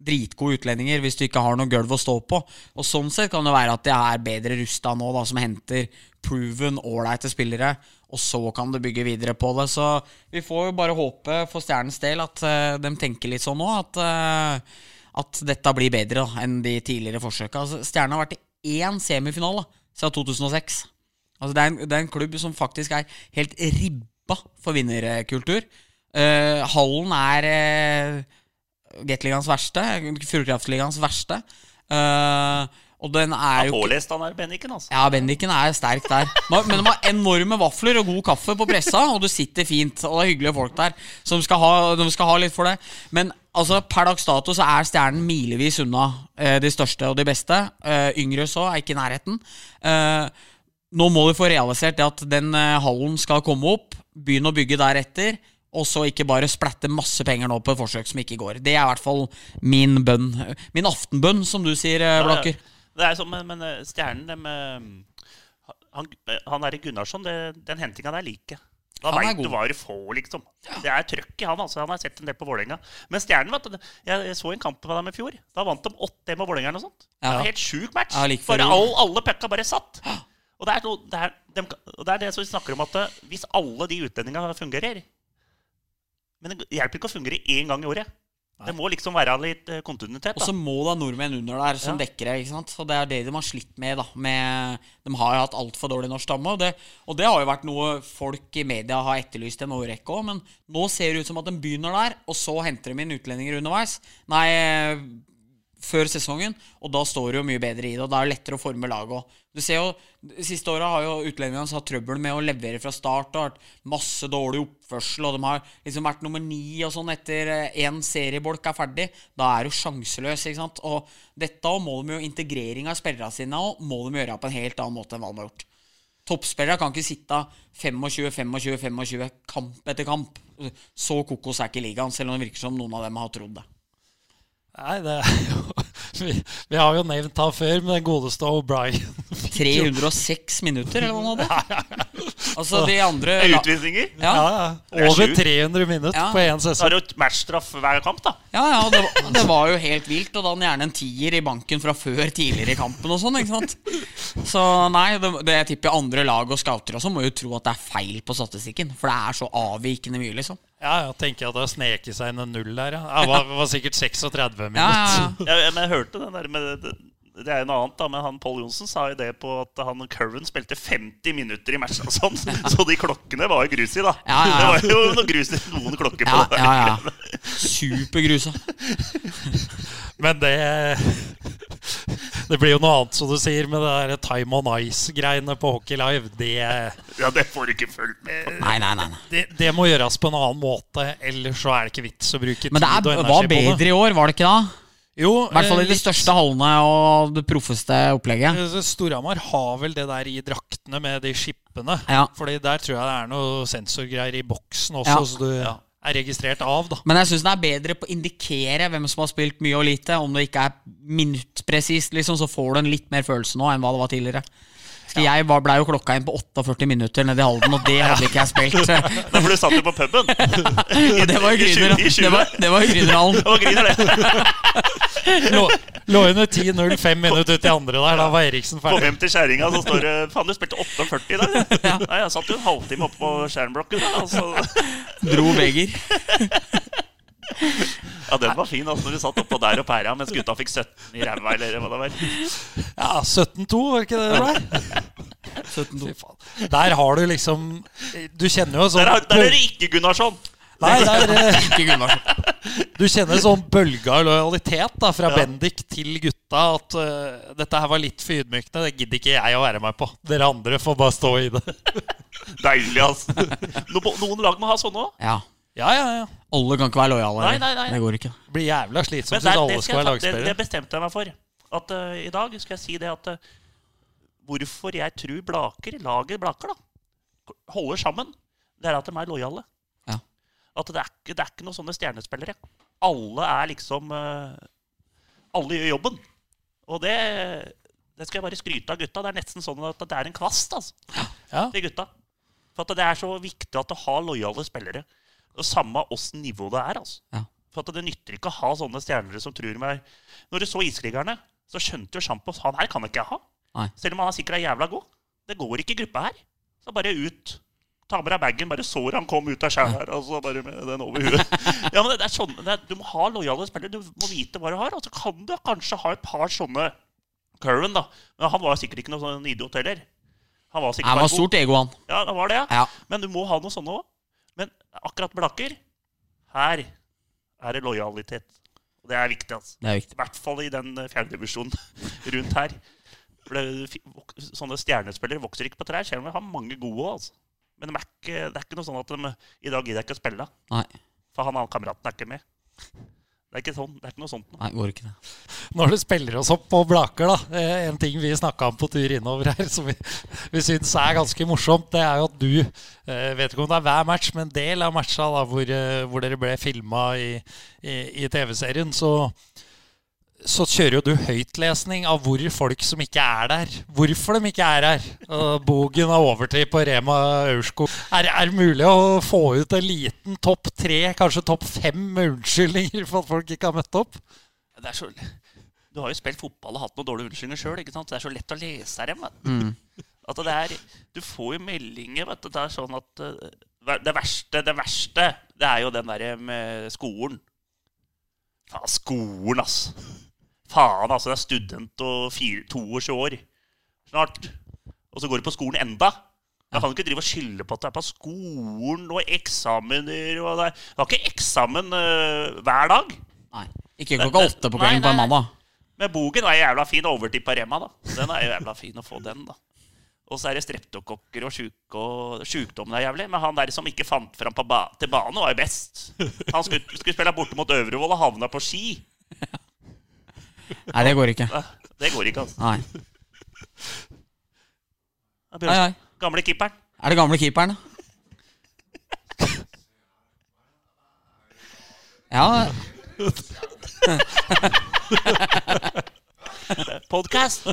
dritgode utlendinger hvis du ikke har noe gulv å stå på. Og Sånn sett kan det være at de er bedre rusta nå, da, som henter proven, ålreite spillere. Og så kan du bygge videre på det. Så vi får jo bare håpe for Stjernens del at uh, de tenker litt sånn nå. At, eh, at dette blir bedre da, enn de tidligere forsøka. Altså, Stjerna har vært i én semifinale siden 2006. Altså, det, er en, det er en klubb som faktisk er helt ribba for vinnerkultur. Uh, hallen er uh, Gateligaens verste. Fjordkraftligaens verste. Uh, og den er jo Pålest han er Benniken, altså. ja, Bendiken er sterk der. Men men de har enorme vafler og god kaffe på pressa, og du sitter fint. Og det er hyggelige folk der som skal ha, de skal ha litt for det. Men altså, per dags dato så er Stjernen milevis unna eh, de største og de beste. Eh, yngre så er ikke i nærheten. Eh, nå må du få realisert det at den eh, hallen skal komme opp. Begynne å bygge deretter. Og så ikke bare splatte masse penger nå på et forsøk som ikke går. Det er i hvert fall min bønn. Min aftenbønn, som du sier, eh, Blakker. Det er sånn, men, men eh, Stjernen dem, Han, han er i Gunnarsson, det, den hentinga der liker jeg. Han er veit hva du får, liksom. Det er trøkk i han. altså Han har sett en del på Vålerenga. Men Stjernen, vet du Jeg, så en kamp med dem i fjor. Da vant de 8-1 med Vålerenga. eller noe sånt. Det Ja. var en helt sjuk match. Ja, like Bare all, alle pucka bare satt. Og det er, noe, det, er, de, og det er det som vi snakker om, at eh, hvis alle de utlendingene fungerer Men det hjelper ikke å fungere én gang i året. Det må liksom være litt eh, kontinuitet. Og så må det ha nordmenn under der som Ja. det. ikke sant? Og det er det de har slitt med. da med, De har jo hatt altfor dårlig norsk stamme. Og det, og det har jo vært noe folk i media har etterlyst en årrekke òg. Men nå ser det ut som at de begynner der, og så henter de inn utlendinger underveis. Nei, før sesongen. Og da står det jo mye bedre i det, og da er det lettere å forme laget òg. Du ser jo, De siste åra har jo utlendingene hatt trøbbel med å levere fra start. Og vært masse dårlig oppførsel, og de har liksom vært nummer ni og sånn etter én seriebolk er ferdig. Da er du sjanseløs. ikke sant? Og dette og må de jo integrering av spillerne sine og må de gjøre på en helt annen måte enn hva de har gjort. Toppspillere kan ikke sitte 25, 25, 25 kamp etter kamp. Så kokos er ikke ligaen, selv om det virker som noen av dem har trodd det. Nei, det er jo [laughs] vi, vi har jo nevnt han før, med den godeste O'Brien. [laughs] 306 minutter, eller hva det hadde? Altså, de andre Utvisninger. Ja, Ja. Er Over 300 minutter Ja. på én sesong. Da er det et matchstraff hver kamp, da. ja, ja det, var, det var jo helt vilt. Og da hadde han gjerne en tier i banken fra før tidligere i kampen og sånn, ikke sant. Så nei, det, det jeg tipper andre lag og scouter også må jo tro at det er feil på statistikken. For det er så avvikende mye, liksom. Ja, jeg tenker at det har sneket seg inn en null der. Ja. Det var, var sikkert 36 minutter. Ja, ja, [laughs] ja. Men jeg hørte den der med det, det er jo noe annet, da, men han Pål Johnsen sa jo det på at han Curran spilte 50 minutter i matchen og sånn. [laughs] Så de klokkene var jo grus i, da. Ja, ja, ja. Det var jo noe grus i noen klokker på Ja, det. ja, ja. [laughs] Supergrusa. Men det [laughs] Det blir jo noe annet, som du sier, med det der Time on Ice-greiene på Hockey Live. Det, Ja, det får du ikke fulgt med Nei, nei, nei. nei. det, det må gjøres på en annen måte, ellers så er det ikke vits å bruke tid Men det og er, energi var på det. bedre i år, var det ikke da? Jo, I hvert fall i eh, de litt- største hallene og det proffeste opplegget. Eh, Storhamar har vel det der i draktene med de skipene. Ja. Fordi der tror jeg det er noe sensorgreier i boksen også, Ja. så du Ja. Er registrert av, da. Men jeg syns det er bedre på å indikere hvem som har spilt mye og lite. Om det ikke er minuttpresist, liksom, så får du en litt mer følelse nå enn hva det var tidligere. Skal Jeg blei ble jo klokka inn på 48 minutter nede i Halden, og det [laughs] hadde ikke jeg spilt. Da for du satt jo på puben. [laughs] Det var jo I tjue- Grüner- i tjue. det var, det var Det var griner, det. [laughs] Lå, lå under 10-0 fem minutter ut i andre der. Da var Eriksen Kom På hjem til kjerringa, så står det Faen, du spilte 48 der! Ja. Nei, jeg satt jo en halvtime oppe på skjermblokken. Altså. Dro beger. Ja, den var fin, altså, når du satt oppå der og pæra mens gutta fikk 17 i ræva, eller hva det var. Ja, 17-2, var ikke det det ble? 17-2. Der har du liksom Du kjenner jo sånn Der, har- der er det ikke Gunnarsson! Nei, der, eh, [laughs] Ikke Gunnarsson. Du kjenner sånn bølge av lojalitet da, fra Ja. Bendik til gutta. At uh, dette her var litt for ydmykende. Det gidder ikke jeg å være med på. Dere andre får bare stå i det. Deilig, altså. No, noen lag må ha sånne òg. Ja. Ja, ja, ja. Alle kan ikke være lojale. Nei, nei, nei. Det går ikke. Det blir jævla slitsomt hvis det, alle skal være lagspillere. det, det bestemte jeg meg for. At uh, I dag skal jeg si det at uh, hvorfor jeg tror Blaker, laget Blaker, da, holder sammen, det er at de er lojale. Ja. At det er, ikke, det er ikke noen sånne stjernespillere. Alle er liksom uh, Alle gjør jobben. Og det, det skal jeg bare skryte av gutta. Det er nesten sånn at det er en kvast altså, Ja. til gutta. For at det er så viktig at du har lojale spillere. Og Samme åssen nivå det er. altså. Ja. For at det nytter ikke å ha sånne stjerner som tror meg Når du så Iskrigerne, så skjønte jo Sjampos han her kan ikke jeg ha. Nei. Selv om han er sikkert er jævla god. Det går ikke i gruppa her. Så bare ut. Ta med deg bagen. Bare sår han kom ut av skjæret her. Altså bare med den over huet. [laughs] Ja, men det, det er sånn, det er, Du må ha lojale spillere. Du må vite hva du har. Og så kan du kanskje ha et par sånne Curran, da. Men han var sikkert ikke noen sånn idiot heller. Han var sikkert Han var stort ego, han. Ja, det var det, ja. Ja. Men du må ha noe sånne òg. Men akkurat Blaker Her er det lojalitet. Og det er viktig, altså. Det er viktig. I hvert fall i den eh, fjerdedivisjonen [laughs] rundt her. For det, sånne stjernespillere vokser ikke på trær, selv om vi har mange gode. Altså. Men de er ikke, det er ikke noe sånn at de i dag gidder jeg ikke å spille. Nei, For han andre kameraten er ikke med. Det er ikke, sånn, det er ikke noe sånt. nei, går ikke det. Når du spiller oss opp på Blaker, da eh, En ting vi snakka om på tur innover her, som vi, vi syns er ganske morsomt, det er jo at du eh, Vet ikke om det er hver match, men en del av matcha da, hvor, eh, hvor dere ble filma i, i, i TV-serien, så så kjører jo du høytlesning av hvor folk som ikke er der, hvorfor de ikke er her. Og Bogen har overtid på Rema Aurskog. Er, er det mulig å få ut en liten topp tre, kanskje topp fem med unnskyldninger for at folk ikke har møtt opp? Det er så, du har jo spilt fotball og hatt noen dårlige unnskyldninger sjøl. Det er så lett å lese dem. Mm. At det er, du får jo meldinger. Vet du, det er sånn at eh, det verste, det verste, det er jo den derre med skolen. Faen, skolen, ass. Faen, altså. Det er student og fire, 22 år snart. Og så går du på skolen enda. Da kan ikke drive og skylde på at du er på skolen og eksamener og det er, Du har ikke eksamen uh, hver dag. Nei. Ikke klokka åtte på kvelden på en mandag. Men bogen er jævla fin overtid på Rema, da. Den er jævla fin å få den, da. Og så er det streptokokker og sjuk og sjukdommen er jævlig. Men han der som ikke fant fram ba til banen, var jo best. Han skulle, skulle spille borte mot Øvrevoll og havna på ski. Nei, det går ikke. Det går ikke, altså. Nei. Det er Ai, ai. Gamle keeperen. Er det gamle keeperen, da? Ja, Podcast.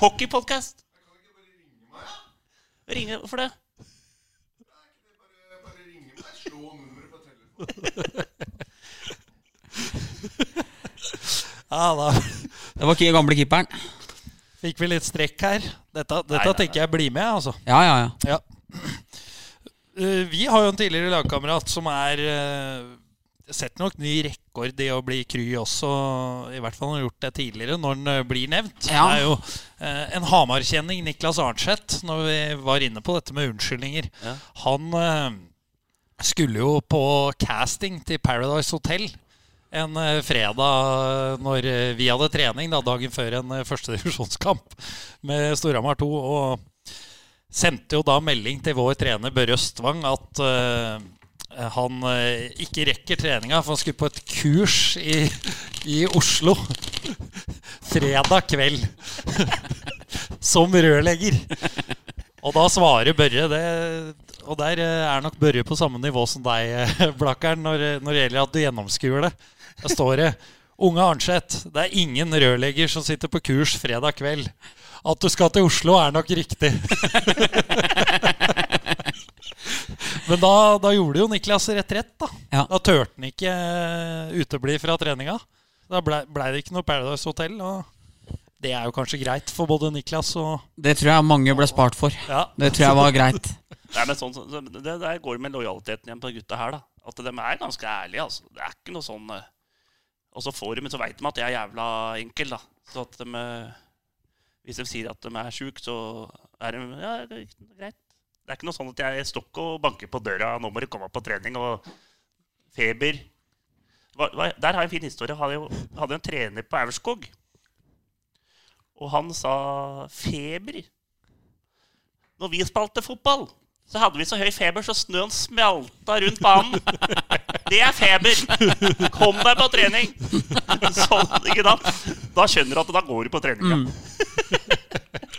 Hockeypodkast. Ringe Hvorfor det? [laughs] Ja, da det var ikke gamle keeperen. fikk vi litt strekk her. Dette, dette Nei, nei, tenker jeg blir med, altså. Ja, ja, ja. Ja. Uh, [clears throat] Vi har jo en tidligere lagkamerat som er uh, Setter nok ny rekord i å bli kry også. I hvert fall han har gjort det tidligere, når han eh, blir nevnt. Ja. Det er jo uh, en Hamar-kjenning, Niklas Arnseth, når vi var inne på dette med unnskyldninger. Ja. Han eh, skulle jo på casting til Paradise Hotel en eh, fredag når eh, vi hadde trening, da, dagen før en førstedivisjonskamp [laughs] med Storhamar 2. Og sendte jo da melding til vår trener Børre Østvang at uh, han uh, ikke rekker treninga, for han skulle på et kurs i, i Oslo fredag kveld [laughs] som rørlegger. Og da svarer Børre det, Og der eh, er nok Børre på samme nivå som deg, Blakkern, når, når det gjelder at du gjennomskuer det. Der står det Unge Arnseth, det er ingen rørlegger som sitter på kurs fredag kveld. At du skal til Oslo, er nok riktig. [laughs] Men da, da gjorde jo Niklas rett rett, da. Ja. Da turte han ikke eh, utebli fra treninga. Da blei ble det ikke noe Paradise Hotel. Og det er jo kanskje greit for både Niklas og Det tror jeg mange ble spart for. Ja. Det tror jeg var greit. [laughs] Nei, men sånn, så- det der går med lojaliteten igjen på gutta her, da. At de er ganske ærlige, altså. Det er ikke noe sånn eh, Og så får de, men så veit de at de er jævla enkel, da. Så at de eh, Hvis de sier at de er sjuke, så er de Ja, det er greit. Det er ikke noe sånn at jeg står ikke og banker på døra. Nå må du komme på trening. Og feber. Der har jeg en fin historie. Jeg hadde en trener på Aurskog. Og han sa feber. Når vi spilte fotball, så hadde vi så høy feber så snøen smelta rundt banen. [laughs] Det er feber! Kom deg på trening! Sånn, ikke sant? Da skjønner du at da går du på trening. Ja.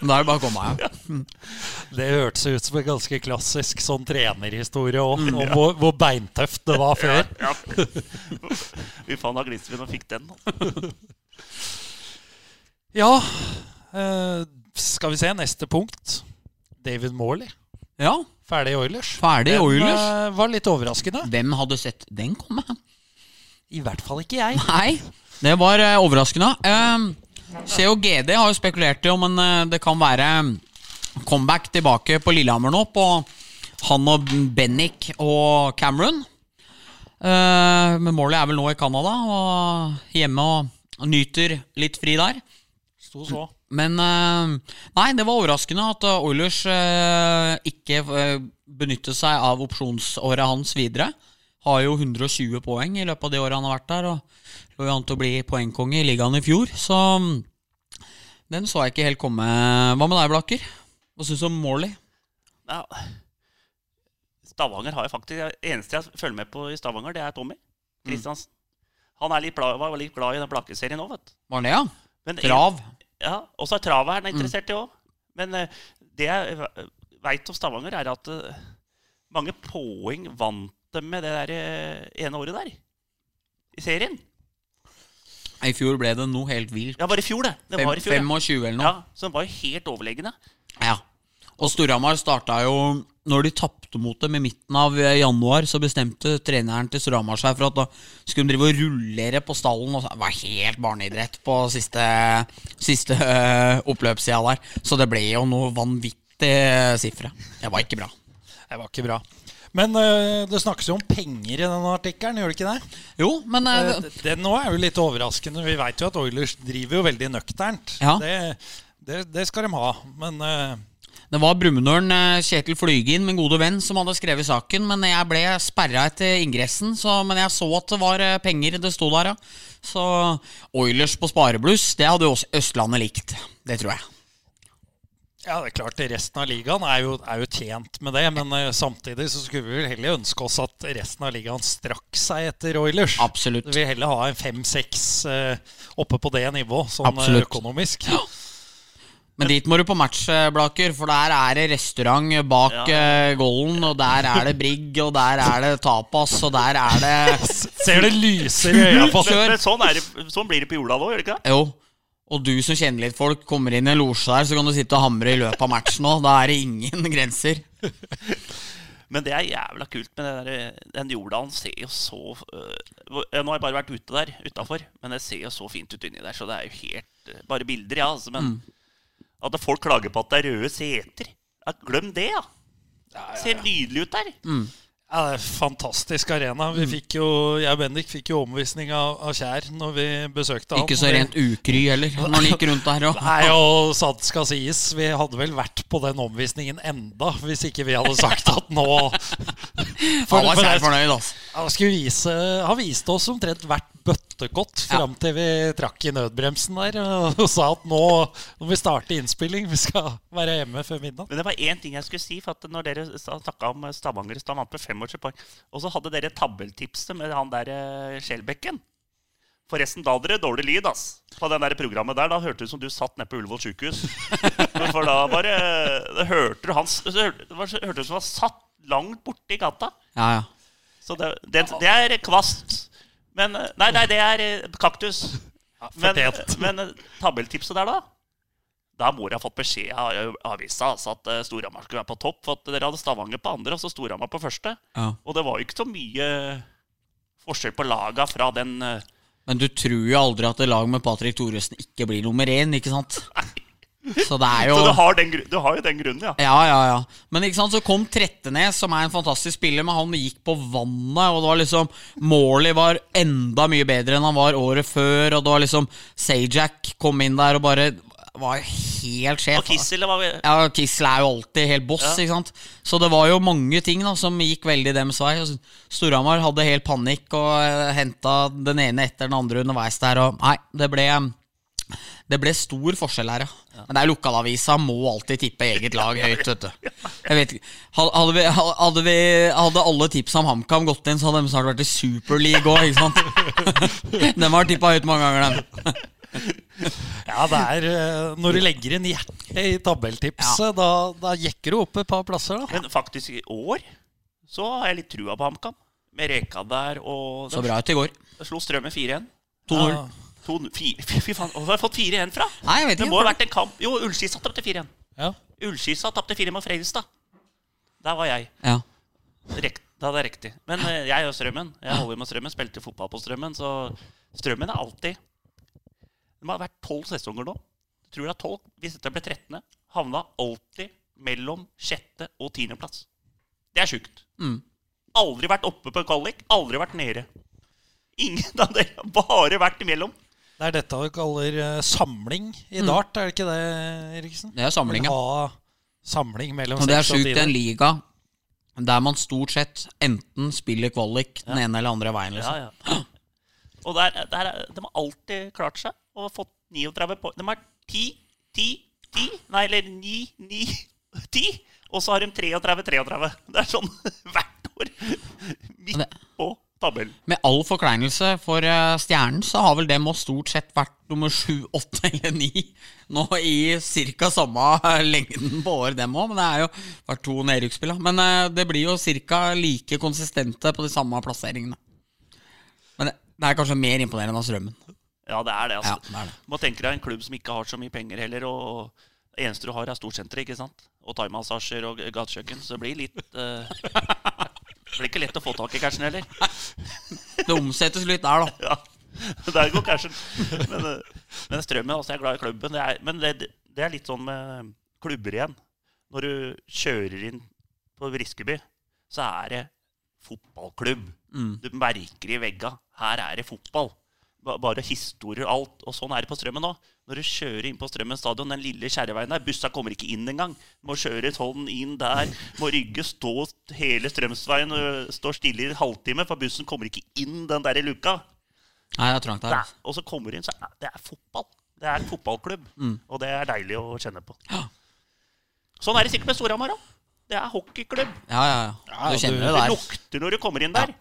Da er det bare å komme her. Det hørtes ut som en ganske klassisk sånn trenerhistorie òg, om hvor, hvor beintøft det var før. Ja. Fy faen, da gliste vi når vi fikk den. da. Ja, eh, skal vi se neste punkt. David Morley. Ja, Ferdig i Oilers. ferdig Den, Oilers. eh, var litt overraskende. Hvem hadde sett den komme? I hvert fall ikke jeg. Nei, det var eh, overraskende. Uh, COGD har jo spekulert i om en, eh, det kan være comeback tilbake på Lillehammer nå, på han og Bennick og Cameron. Eh, men Morley er vel nå i Canada og hjemme og nyter litt fri der. Sto så. Men eh, Nei, det var overraskende at eh, Oilers eh, ikke benyttet seg av opsjonsåret hans videre. Har jo 120 poeng i løpet av det året han har vært der, og lå jo an til å bli poengkonge i ligaen i fjor. Så mm, den så jeg ikke helt komme. Hva med deg, Blakker? Hva syns du om Morley? Ja. Stavanger har jeg faktisk Det eneste jeg følger med på i Stavanger, det er Tommy Kristiansen. Han er litt glad, var litt glad i den Blaker-serien òg, vet du. Var det, ja? Trav? Ja, Og så er travet er interessert i òg. Men eh, det jeg veit om Stavanger, er at eh, mange poeng vant de med det der eh, ene året der. I serien. I fjor ble det noe helt vilt. Ja, bare i fjor, det. Det Fem- var i fjor, 25 eller noe. ja. Så den var jo helt overlegne. Ja. Og Storhamar starta jo Når de tapte mot dem i midten av eh, januar, så bestemte treneren til Storhamar seg for at da skulle de drive og rullere på stallen. Og det var helt barneidrett på siste, siste øh, oppløpssida der. Så det ble jo noe vanvittig eh, sifre. Det var ikke bra. Det var ikke bra. Men øh, det snakkes jo om penger i denne artikkelen, gjør det ikke det? Jo, men øh, Eh, Den nå er jo litt overraskende. Vi veit jo at Oilers driver jo veldig nøkternt. Ja. Det, det, det skal de ha. Men eh, det var brumunøren øh, Kjetil Flygin, min gode venn, som hadde skrevet saken. Men jeg ble sperra etter ingressen, så, men jeg så at det var øh, penger det sto der, ja. Så Oilers på sparebluss, det hadde jo også Østlandet likt. Det tror jeg. ja, det er klart resten av ligaen er jo, er jo tjent med det. Men uh, samtidig så skulle vi vel heller ønske oss at resten av ligaen strakk seg etter Oilers. Absolutt. Vi vil heller ha en fem-seks oppe på det nivået, sånn eh, Absolutt. økonomisk. Men dit må du på match, eh, Blaker, for der er det restaurant bak Ja. eh, Golden, og der er det brigg, og der er det tapas, og der er det [laughs] Ser det lyser i øya på Men, men sånn, er det, sånn blir det på jorda nå, gjør det ikke det? Jo. Og du som kjenner litt folk, kommer inn i en losje der, så kan du sitte og hamre i løpet av matchen òg. Da er det ingen [laughs] grenser. Men det er jævla kult med det der, den Jordalen ser jo så øh, Nå har jeg bare vært ute der, utafor, men det ser jo så fint ut inni der, så det er jo helt øh, Bare bilder, ja, altså, men At folk klager på at det er røde seter ja, Glem det, ja. Ser nydelig ut der. Ja, det er en Fantastisk arena. Vi fikk jo, jeg og Bendik fikk jo omvisning av, av Kjær når vi besøkte han. Ikke så rent ukry heller, når han gikk rundt der. Og. [laughs] Nei, og sant skal sies, vi hadde vel vært på den omvisningen enda hvis ikke vi hadde sagt at nå [laughs] Han var Kjær fornøyd, altså. Han vise Han viste oss omtrent hvert bøttekott Ja. fram til vi trakk i nødbremsen der og, sa at nå må vi starte innspilling. Vi skal være hjemme før midnatt. Men det var én ting jeg skulle si. For at når dere snakka om Stavanger i Stavanger 25 poeng, og så hadde dere tabeltipset med han der eh, Skjelbekken. Forresten, da hadde dere dårlig lyd ass. på den der programmet der. Da hørtes det ut som du satt nede på Ullevål sjukehus. [laughs] For da bare Det hørte du hans Det hørte- hørtes ut som han satt langt borte i gata. Ja, ja. Så det, det, det er kvast. Men eh, Nei, nei, det er eh, kaktus. Men, fortjent. [laughs] men eh, tabelltipset der, da? Da må dere ha fått beskjed av avisa altså, at Storhamar skulle være på topp. For at dere hadde Stavanger på andre og så Storhamar på første. ja. Og det var jo ikke så mye forskjell på laga fra den Men du tror jo aldri at et lag med Patrick Thoresen ikke blir nummer én, ikke sant? Så det er jo Så du har, den, du har jo den grunnen, ja. Ja, ja, ja. Men ikke sant, så kom Trettenes, som er en fantastisk spiller, men han gikk på vannet. Og det var liksom Morley var enda mye bedre enn han var året før. Og det var liksom Sajak kom inn der og bare var helt sjef. Og Kissel var Ja, Kissel er jo alltid helt boss, Ja. ikke sant. Så det var jo mange ting da som gikk veldig dems vei. Storhamar hadde helt panikk og uh, henta den ene etter den andre underveis der, og nei, det ble det ble stor forskjell her, ja. Men det er lokalavisa må alltid tippe eget lag høyt, vet du. Jeg vet. Hadde, vi, hadde, vi, hadde alle tipsa om HamKam gått inn, så hadde de snart vært i Superleague òg, ikke sant? [laughs] De har tippa høyt mange ganger, dem. Ja, det er eh, Når du legger inn hjertet i tabelltipset, da, da jekker du opp et par plasser, da. Men faktisk i år så har jeg litt trua på HamKam. Med Reka der og Så bra ut i går. De slo Strømmen 4-1. 2-0. Ja. To- Fy faen, hvor har jeg fått 4-1 fra? Nei, jeg vet Det må ha vært en kamp Jo, Ullskisa tapte 4-1. Ja. Ullskisa tapte 4 mot Fredrikstad. Der var jeg. Ja. Rekt, da hadde jeg riktig. Men eh, jeg og Strømmen. Jeg holder med Strømmen, spilte fotball på Strømmen, så Strømmen er alltid De har vært tolv sesonger nå. Jeg tror det er tolv. Hvis dette ble 13., havna alltid mellom sjette og tiendeplass. Det er sjukt. Mm. Aldri vært oppe på en kvalik, aldri vært nede. Ingen av dere har bare vært imellom. Det er dette vi kaller eh, samling i dart, er det ikke det, Eriksen? Det er samling, ja. Samling mellom Og det er sjukt i en liga der man stort sett enten spiller kvalik den ene eller andre veien. Liksom. ja. [gasps] Og der, der, er- de har alltid klart seg og fått 39 poeng. De har 10, 10, 10 Nei, eller 9, 9, 10. Og så har de 33, 33. Det er sånn [laughs] hvert år. Midt på tabellen. Med all forkleinelse for eh, Stjernen, så har vel det Moss stort sett vært nummer sju, [laughs] åtte eller ni nå i ca. samme eh, lengden på år, dem òg. Men det er jo vært to nedrykksspill. Men eh, det blir jo ca. like konsistente på de samme plasseringene. Men det, det er kanskje mer imponerende av Strømmen. Ja, det er det. Ja, altså. det er det. Må tenke deg en klubb som ikke har så mye penger heller. Og eneste du har, er storsenteret, ikke sant? Og thaimassasjer og gatekjøkken. Så det blir litt [laughs] Det blir ikke lett å få tak i cashen heller. Det omsettes litt der, da. Ja, [laughs] der går cashen. Men, eh, men strømmen, altså, jeg er glad i klubben. Det er, men det, det er litt sånn med klubber igjen. Når du kjører inn på Briskeby, så er det fotballklubb. Mm. Du merker i vegga. Her er det fotball. Ba- Bare historier og alt. Og sånn er det på Strømmen nå. Når du kjører inn på Strømmen stadion, den lille kjerreveien der, bussa kommer ikke inn engang. Må kjøre sånn inn der. Må rygge, stå hele Strømsveien, øh, stå stille i en halvtime, for bussen kommer ikke inn den der i luka. Nei, det er trangt Det der. er, og så kommer du inn, så er det er fotball. Det er en fotballklubb. Og det er deilig å kjenne på. Ja. Sånn er det sikkert med Storhamar òg. Det er hockeyklubb. Ja, ja, ja. Ja, Du kjenner du- det Det lukter når du kommer inn der.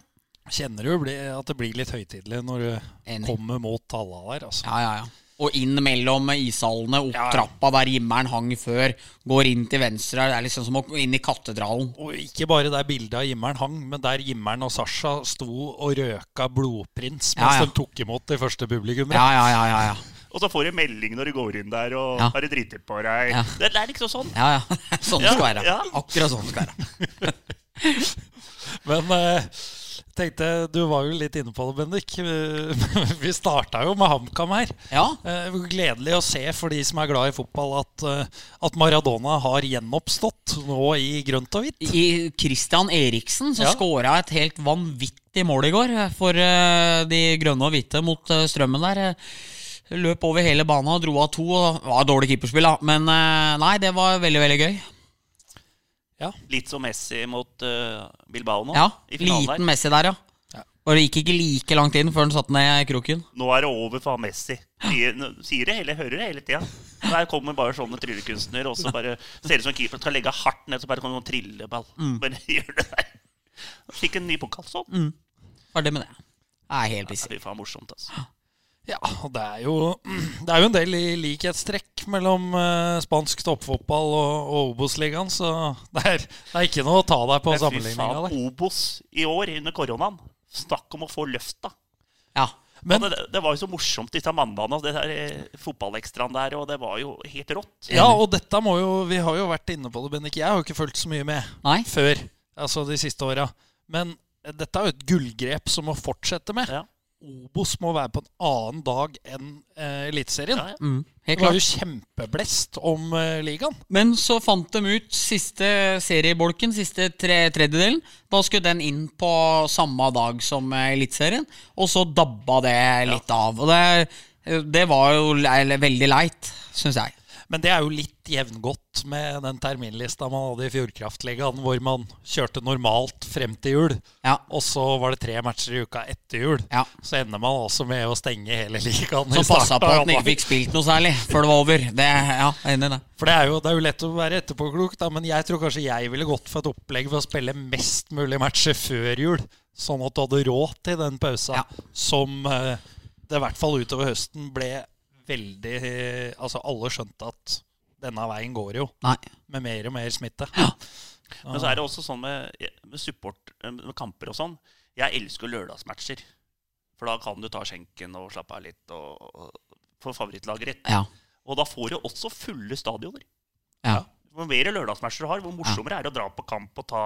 Kjenner du at det blir litt høytidelig når du Enig. kommer mot talla der, altså. Ja, ja, ja. Og inn mellom ishallene, opp Ja, ja. trappa der himmelen hang før. Går inn til venstre. Det er liksom som å gå inn i katedralen. Og ikke bare der bildet av Jimmeren hang, men der Jimmeren og Sasha sto og røka blodprins mens Ja, ja. de tok imot de første publikummere. Ja, ja, ja, ja, ja. Og så får du melding når du går inn der, og Ja. har du driti på deg. Ja. Det, det er liksom sånn. ja, ja. [laughs] Sånn det skal være. Ja. Akkurat sånn det skal være. [laughs] Men eh, tenkte, du var jo litt inne på det, Bendik. Vi [laughs] starta jo med HamKam her. Ja. Eh, Gledelig å se for de som er glad i fotball, at, eh, at Maradona har gjenoppstått nå i grønt og hvitt. I Christian Eriksen så Ja. skåra et helt vanvittig mål i går for eh, de grønne og hvite mot Strømmen der. Løp over hele banen og dro av to. Og det var dårlig keeperspill, da. Men nei, det var veldig, veldig gøy. Litt som Messi mot uh, Bilbao nå. Ja, i Liten der. Messi der, ja. Ja. Og det gikk ikke like langt inn før han satte ned kroken. Nå er det over for Messi. Sier, sier det hele, hører det hele tida. Der kommer bare sånne tryllekunstnere, og så bare ser ut som keeper skal legge hardt ned, så bare kommer det en trilleball. Mm. Bare [laughs] gjør det der. Fikk en ny pokal sånn. Ferdig med det. Det er helt pissig. Fy faen, morsomt, altså. [gasps] Ja, det er jo, [clears throat] det er jo en del i likhetstrekk mellom eh, spansk toppfotball og, og Obos-ligaen, så [laughs] det er, det er ikke noe å ta deg på sammenligninga der. Obos i år under koronaen. Snakk om å få løfta. Ja. Men- det, det var jo så morsomt disse mandagene, og det der eh, fotballekstraen der, og det var jo helt rått. Ja, og dette må jo Vi har jo vært inne på det, Bennik. Jeg har jo ikke fulgt så mye med Nei. før, altså de siste åra. Men dette er jo et gullgrep som må fortsette med. Ja. Obos må være på en annen dag enn eh, Eliteserien. Ja, ja. Mm, Det var jo kjempeblest om eh, ligaen. Men så fant de ut siste seriebolken, siste tre, tredjedelen. Da skulle den inn på samme dag som eh, Eliteserien, og så dabba det litt av. Og det, det var jo le- veldig leit, syns jeg. Men det er jo litt jevngodt med den terminlista man hadde i Fjordkraftligaen, hvor man kjørte normalt frem til jul, Ja. og så var det tre matcher i uka etter jul. Ja. Så ender man altså med å stenge hele ligaen. I passa på at man ikke fikk spilt noe særlig før det var over. Det, ja, enig det. For det er, jo, det er jo lett å være etterpåklok, da, men jeg tror kanskje jeg ville gått for et opplegg for å spille mest mulig matcher før jul. Sånn at du hadde råd til den pausa Ja. som eh, det i hvert fall utover høsten ble veldig Altså alle skjønte at denne veien går jo, Nei. med mer og mer smitte. Men så er det også sånn med, med support, eh, med kamper og sånn. Jeg elsker lørdagsmatcher. For da kan du ta skjenken og slappe av litt og, og få favorittlaget ditt. Ja. Og da får du også fulle stadioner. Ja. Hvor mer lørdagsmatcher du har, hvor morsommere er det å dra på kamp og ta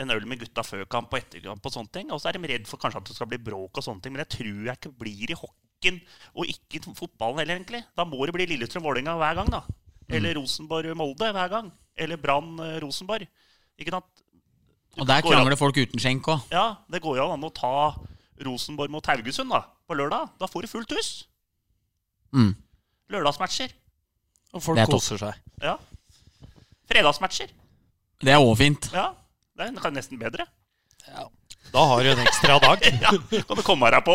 en øl med gutta før kamp og etter kamp og sånne ting. Og så er de redd for kanskje at det skal bli bråk og sånne ting, men det tror jeg ikke blir i hockeyen og ikke fotballen heller, egentlig. Da må det bli Lillestrøm-Vålerenga hver gang, da. Eller Rosenborg-Molde hver gang. Eller Brann-Rosenborg. Ikke sant? Og der krangler an- folk uten skjenk òg. Ja, det går jo an å ta Rosenborg mot Haugesund da, på lørdag. Da får du fullt hus. Mm. Lørdagsmatcher. Og folk Det er koser seg. Ja. Fredagsmatcher. Det er òg fint. Ja, det er nesten bedre. Da har du en ekstra dag. [laughs] Ja, Kan du komme deg på?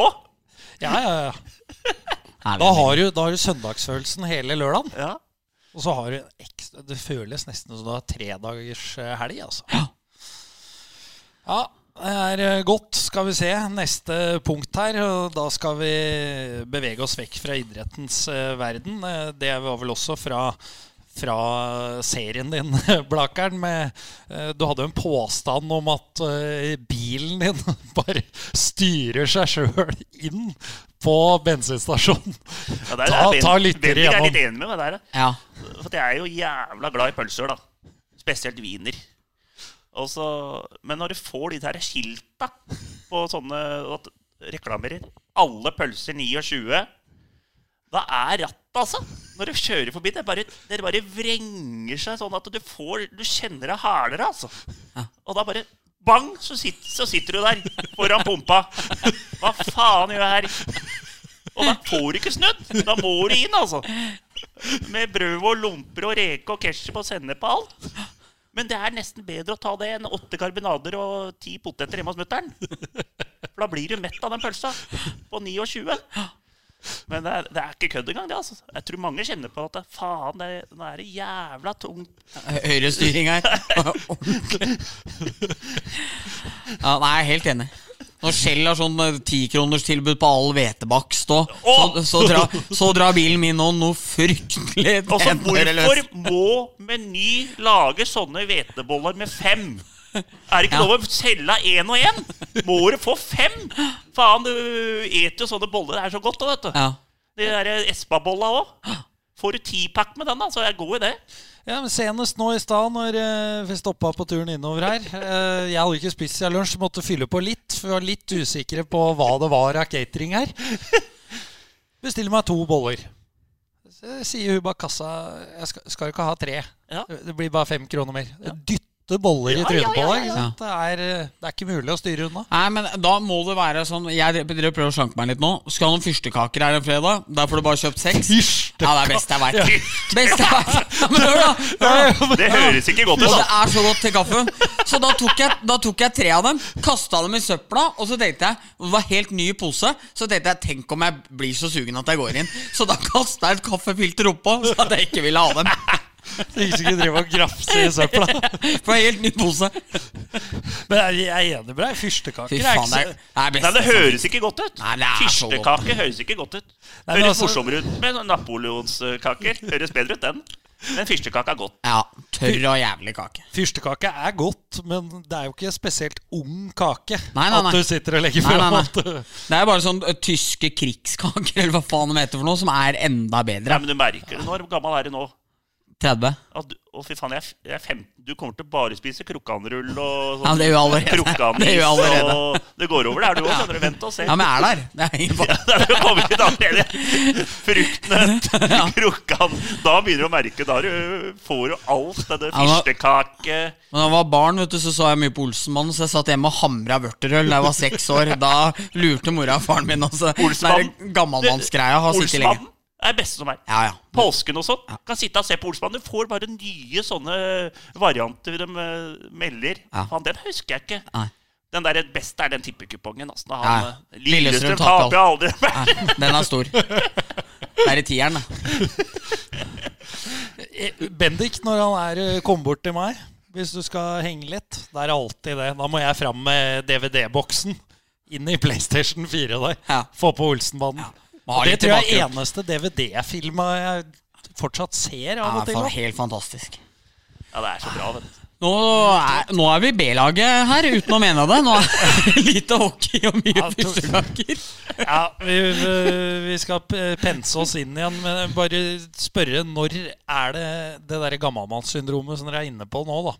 Ja, ja, ja. Da har du, da har du søndagsfølelsen hele lørdagen. Ja. Og så har du en ekstra Det føles nesten som du har tre dagers eh, helg, altså. Ja. Ja, det er eh, godt. Skal vi se neste punkt her. og Da skal vi bevege oss vekk fra idrettens eh, verden. Det var vel også fra fra serien din, [laughs] Blakeren. Med, eh, du hadde en påstand om at eh, bilen din [laughs] bare styrer seg sjøl inn på bensinstasjonen. Ja, der, Ta- Ben- ta lyttere Bendik er igjennom. litt enig med meg der. ja. For jeg er jo jævla glad i pølser, da. Spesielt wiener. Også, Men når du får de der skilta på sånne at reklamerer alle pølser 29 da er rattet, altså. Når du kjører forbi, det bare, det bare vrenger seg sånn at du får Du kjenner deg hardere, altså. Og da bare bang, så, sitt, så sitter du der foran pumpa. Hva faen gjør jeg her? Og da får du ikke snudd. Da må du inn, altså. Med brød og lomper og reke og ketsjup og sennep på alt. Men det er nesten bedre å ta det enn åtte karbonader og ti poteter hjemme hos mutter'n. For da blir du mett av den pølsa på 29. Men det er, det er ikke kødd engang, det. altså Jeg tror mange kjenner på at det, faen, det, nå er det jævla tungt. Høyrestyring her. Ordentlig. [laughs] Ja, nei, jeg er helt enig. Når Shell har sånn tikronerstilbud på all hvetebakst òg, så, så, så drar bilen min nå noe fryktelig Altså, tenner hvorfor må Meny lage sånne hveteboller med fem? [laughs] Er det ikke Ja. lov å selge én og én? Må du få fem? Faen, du eter jo sånne boller. Det er så godt, da, vet du. Ja. De der Espa-bolla òg. Får du tipakk med den, da, så er jeg god i det. Ja, men Senest nå i stad, når eh, vi stoppa på turen innover her eh, Jeg hadde ikke spist siden lunsj, måtte fylle på litt. For vi var litt usikre på hva det var av catering her. [laughs] Bestiller meg to boller. Så sier hun bak kassa Jeg skal, skal ikke ha tre. Ja. Det blir bare fem kroner mer. Dytte boller i trynet på deg. Det, er, eh, det er ikke mulig å styre unna. Nei, men da må det være sånn Jeg prøver å slanke meg litt nå. Skal ha noen fyrstekaker her en fredag. Der får du bare kjøpt seks. Ja, det er best jeg veit. [laughs] Best jeg vet. Men hør, da! Hør, da. Det høres ikke godt ut, Og det er så godt til kaffen. Så da tok jeg, da tok jeg tre av dem, kasta dem i søpla, og så tenkte jeg Det var helt ny pose. Så tenkte jeg tenk om jeg blir så sugen at jeg går inn. Så da [laughs] kasta jeg et kaffefilter oppå, så at jeg ikke ville ha dem. Så ikke skulle drive og grafse i søpla. For det er helt ny pose. Men jeg er enig med deg. Fyrstekaker er ikke det så. Nei, det høres ikke godt ut. Fyrstekake høres ikke godt ut. Høres altså- morsommere ut med napoleonskaker. Høres bedre ut, den. Men fyrstekake er godt. Ja, tørr og jævlig kake. Fyrstekake er godt, men det er jo ikke spesielt ung kake. Nei, nei, nei. At du sitter og legger fram. Det er bare sånn tyske krigskaker, eller hva faen de heter for noe, som er enda bedre. Nei, men du merker det. Hvor gammel er du nå? 30. At du, å, fy faen, jeg, jeg er 15. Du kommer til bare spise krokkanrull og Ja, det gjør allerede. [laughs] Det gjør allerede. Og det går over, det er du òg. Skjønner du. Vent og se. Ja, men jeg er der. Det er ingen fare. [laughs] Da kommer ikke allerede. Fruktnøtt, [laughs] krokkan Da begynner du å merke. Da du- får du alt. Denne Ja, men- fyrstekake Da jeg var barn, vet du, så så jeg mye på Olsenmannen, så jeg satt hjemme og hamra vørterøl da jeg var seks år. Da lurte mora og faren min også. Der gammalmannsgreia har sittet lenge. Det er det beste som er. Ja, ja. Påsken og sånn. Kan sitte og se på Olsmann. Du får bare nye sånne varianter de eh, melder. Ja. Faen, den husker jeg ikke. Nei. Den der beste er den tippekupongen. Altså, da Ja. eh, Lillestrøm taper jeg aldri aldri. Ja, den er stor. Det er i tieren, det. [laughs] Eh, Bendik, når han er kom bort til meg, hvis du skal henge litt, det er alltid det. Da må jeg fram med DVD-boksen inn i PlayStation 4 der. Ja. Få på Olsenbanen. Det tror jeg er eneste DVD-filma jeg fortsatt ser av og til. helt fantastisk. Ja, det er så bra, vet du. Nå er, nå er vi B-laget her, uten å mene det. Nå er det lite hockey og mye Ja. Ja, vi, vi- skal pense oss inn igjen, men bare spørre når er det det der gammalmannssyndromet som dere er inne på nå, da?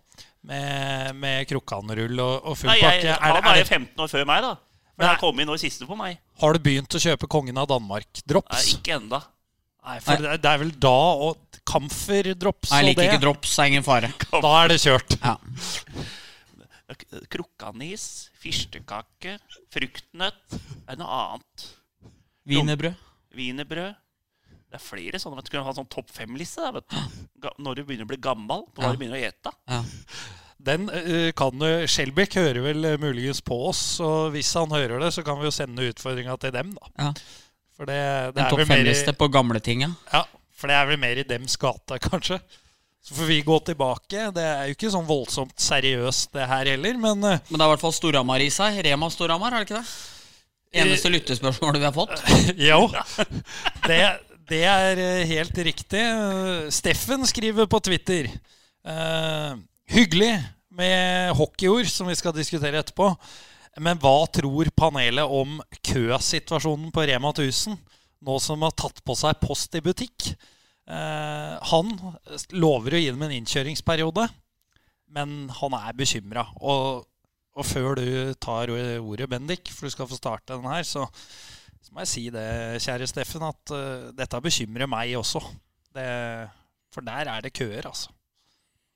Med, med krukkanrull og, og full pakke. Han er jo 15 år før meg, da. Men Nei. han kom inn nå i siste på meg. har du begynt å kjøpe Kongen av Danmark-drops? Nei, ikke enda. Nei, for det, det er vel da og Kamfer-drops Jeg og liker det. ikke drops, det er ingen fare. Da er det kjørt. Ja. Krukkanis, fyrstekake, fruktnøtt. Er det noe annet? Wienerbrød. Wienerbrød. Det er flere sånne. vet Du kunne ha sånn topp fem-liste når du begynner å bli gammel. På hva Ja. du begynner å ete. Ja. Den eh, kan jo Skjelbæk hører vel eh, muligens på oss, og hvis han hører det, så kan vi jo sende utfordringa til dem, da. Ja. For det, det En er topp fem-liste på gamle ting, ja. for det er vel mer i dems gate, kanskje. Så får vi gå tilbake. Det er jo ikke sånn voldsomt seriøst, det her heller, men eh, Men det er i hvert fall Storhamar i seg. Rema Storhamar, er det ikke det? Eneste lyttespørsmålet vi har fått. [laughs] jo. Det, det er eh, helt riktig. Eh, Steffen skriver på Twitter eh, Hyggelig med hockeyord, som vi skal diskutere etterpå. Men hva tror panelet om køsituasjonen på Rema 1000, nå som har tatt på seg post i butikk? Eh, han lover å gi dem en innkjøringsperiode, men han er bekymra. Og, og før du tar ordet, Bendik, for du skal få starte den her, så så må jeg si det, kjære Steffen, at uh, dette bekymrer meg også. Det, for der er det køer, altså.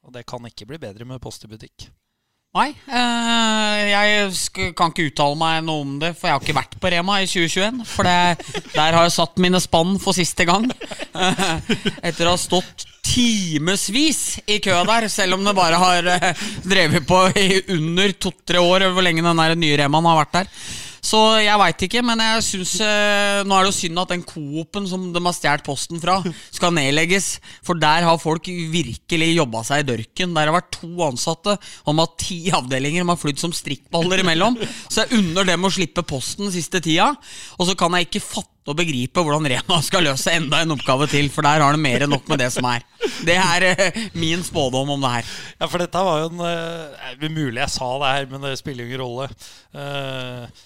Og det kan ikke bli bedre med Post i butikk. Nei, eh, jeg kan ikke uttale meg noe om det, for jeg har ikke vært på Rema i 2021. For det, der har jeg satt mine spann for siste gang. Etter å ha stått timevis i kø der, selv om det bare har eh, drevet på i under to-tre år, hvor lenge den nye Remaen har vært der. Så jeg veit ikke, men jeg syns eh, Nå er det jo synd at den Coop-en som de har stjålet posten fra, [laughs] skal nedlegges. For der har folk virkelig jobba seg i dørken. Der har vært to ansatte, og de har ti avdelinger. De har flydd som strikkballer imellom. Så jeg unner dem å slippe posten siste tida. Og så kan jeg ikke fatte og begripe hvordan Rema skal løse enda en oppgave til, for der har de mer enn nok med det som er. Det er eh, min spådom om det her. Ja, for dette var jo en eh, er mulig jeg sa det her, men det spiller jo ingen rolle. Eh,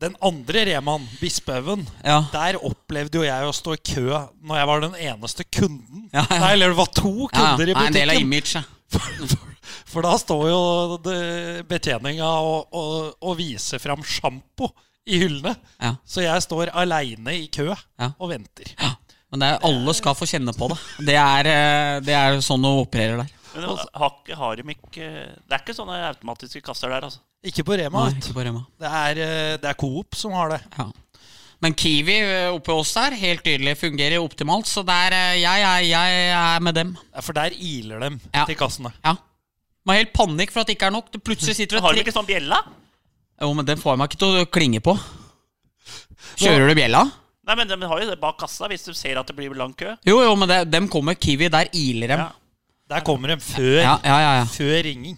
den andre Reman, Bispehaugen, Ja. der opplevde jo jeg å stå i kø når jeg var den eneste kunden. Ja, ja. Nei, eller det var to Ja, kunder i butikken. Nei, en del av image, ja. [laughs] For, for da står jo betjeninga og, og, og viser fram sjampo i hyllene. Ja. Så jeg står aleine i kø Ja. og venter. Men det er, alle skal få kjenne på det. Det er, eh, det er sånn hun opererer der. Men det har, har de ikke Det er ikke sånne automatiske kasser der, altså. Ikke på Rema. Nei, ikke på Rema. Det er, eh, det er Coop som har det. Ja. Men Kiwi eh, oppe hos der, helt tydelig, fungerer optimalt. Så der, eh, jeg, jeg, jeg er med dem. Ja, For der iler dem Ja. til kassene. Ja. Man har helt panikk for at det ikke er nok. Det plutselig sitter det Har du ikke sånn bjella? Jo, men den får jeg meg ikke til å klinge på. Kjører du bjella? Nei, men de har jo det bak kassa hvis du ser at det blir lang kø. Jo, jo, men det, dem kommer Kiwi. Der iler dem. Ja. Der kommer de før, Ja, ja, ja. ja. før ringing.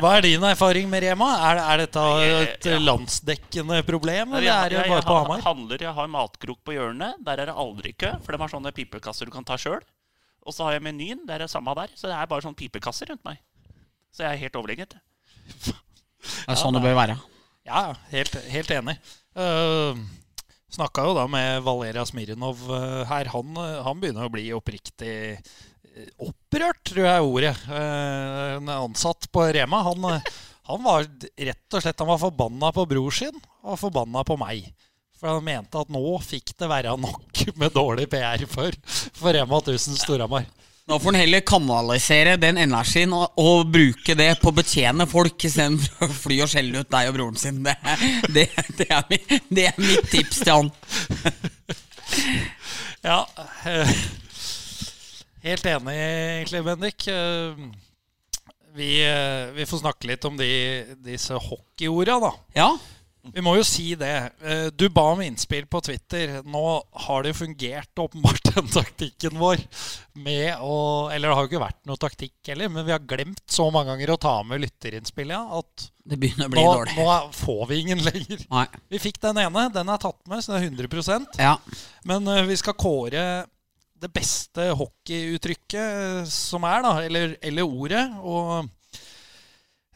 Hva er din erfaring med Rema? Er, er dette et Ja. landsdekkende problem, eller Jeg, er det jeg, bare på jeg Hamar? handler, jeg har matkrok på hjørnet. Der er det aldri kø, for de har sånne pipekasser du kan ta sjøl. Og så har jeg menyen. Det er det samme der. Så det er bare sånn pipekasser rundt meg. Så jeg er helt overlegent. Det er sånn det bør være. Ja, helt, helt enig. Uh, Snakka jo da med Valeria Smirnov uh, her. Han, uh, han begynner å bli oppriktig opprørt, tror jeg er ordet. Uh, en ansatt på Rema. Han, uh, han var rett og slett Han var forbanna på bror sin og forbanna på meg. For han mente at nå fikk det være nok [laughs] med dårlig PR for, for Rema 1000 Storhamar. Nå får han heller kanalisere den energien og, og bruke det på å betjene folk istedenfor å fly og skjelle ut deg og broren sin. Det, det, det, er, mitt, det er mitt tips til han. Ja. Helt enig, egentlig, Bendik. Eh, Vi, eh, vi får snakke litt om de, disse hockeyorda, da. Ja. Vi må jo si det. Eh, Du ba om innspill på Twitter. Nå har det jo fungert åpenbart, [laughs] den taktikken vår. Med å Eller det har jo ikke vært noe taktikk heller, men vi har glemt så mange ganger å ta med lytterinnspillet ja, at Det begynner å bli nå, dårlig. nå får vi ingen lenger. Nei. Vi fikk den ene. Den er tatt med, så det er 100% Ja. Men vi skal kåre det beste hockeyuttrykket som er, da. Eller, eller ordet. Og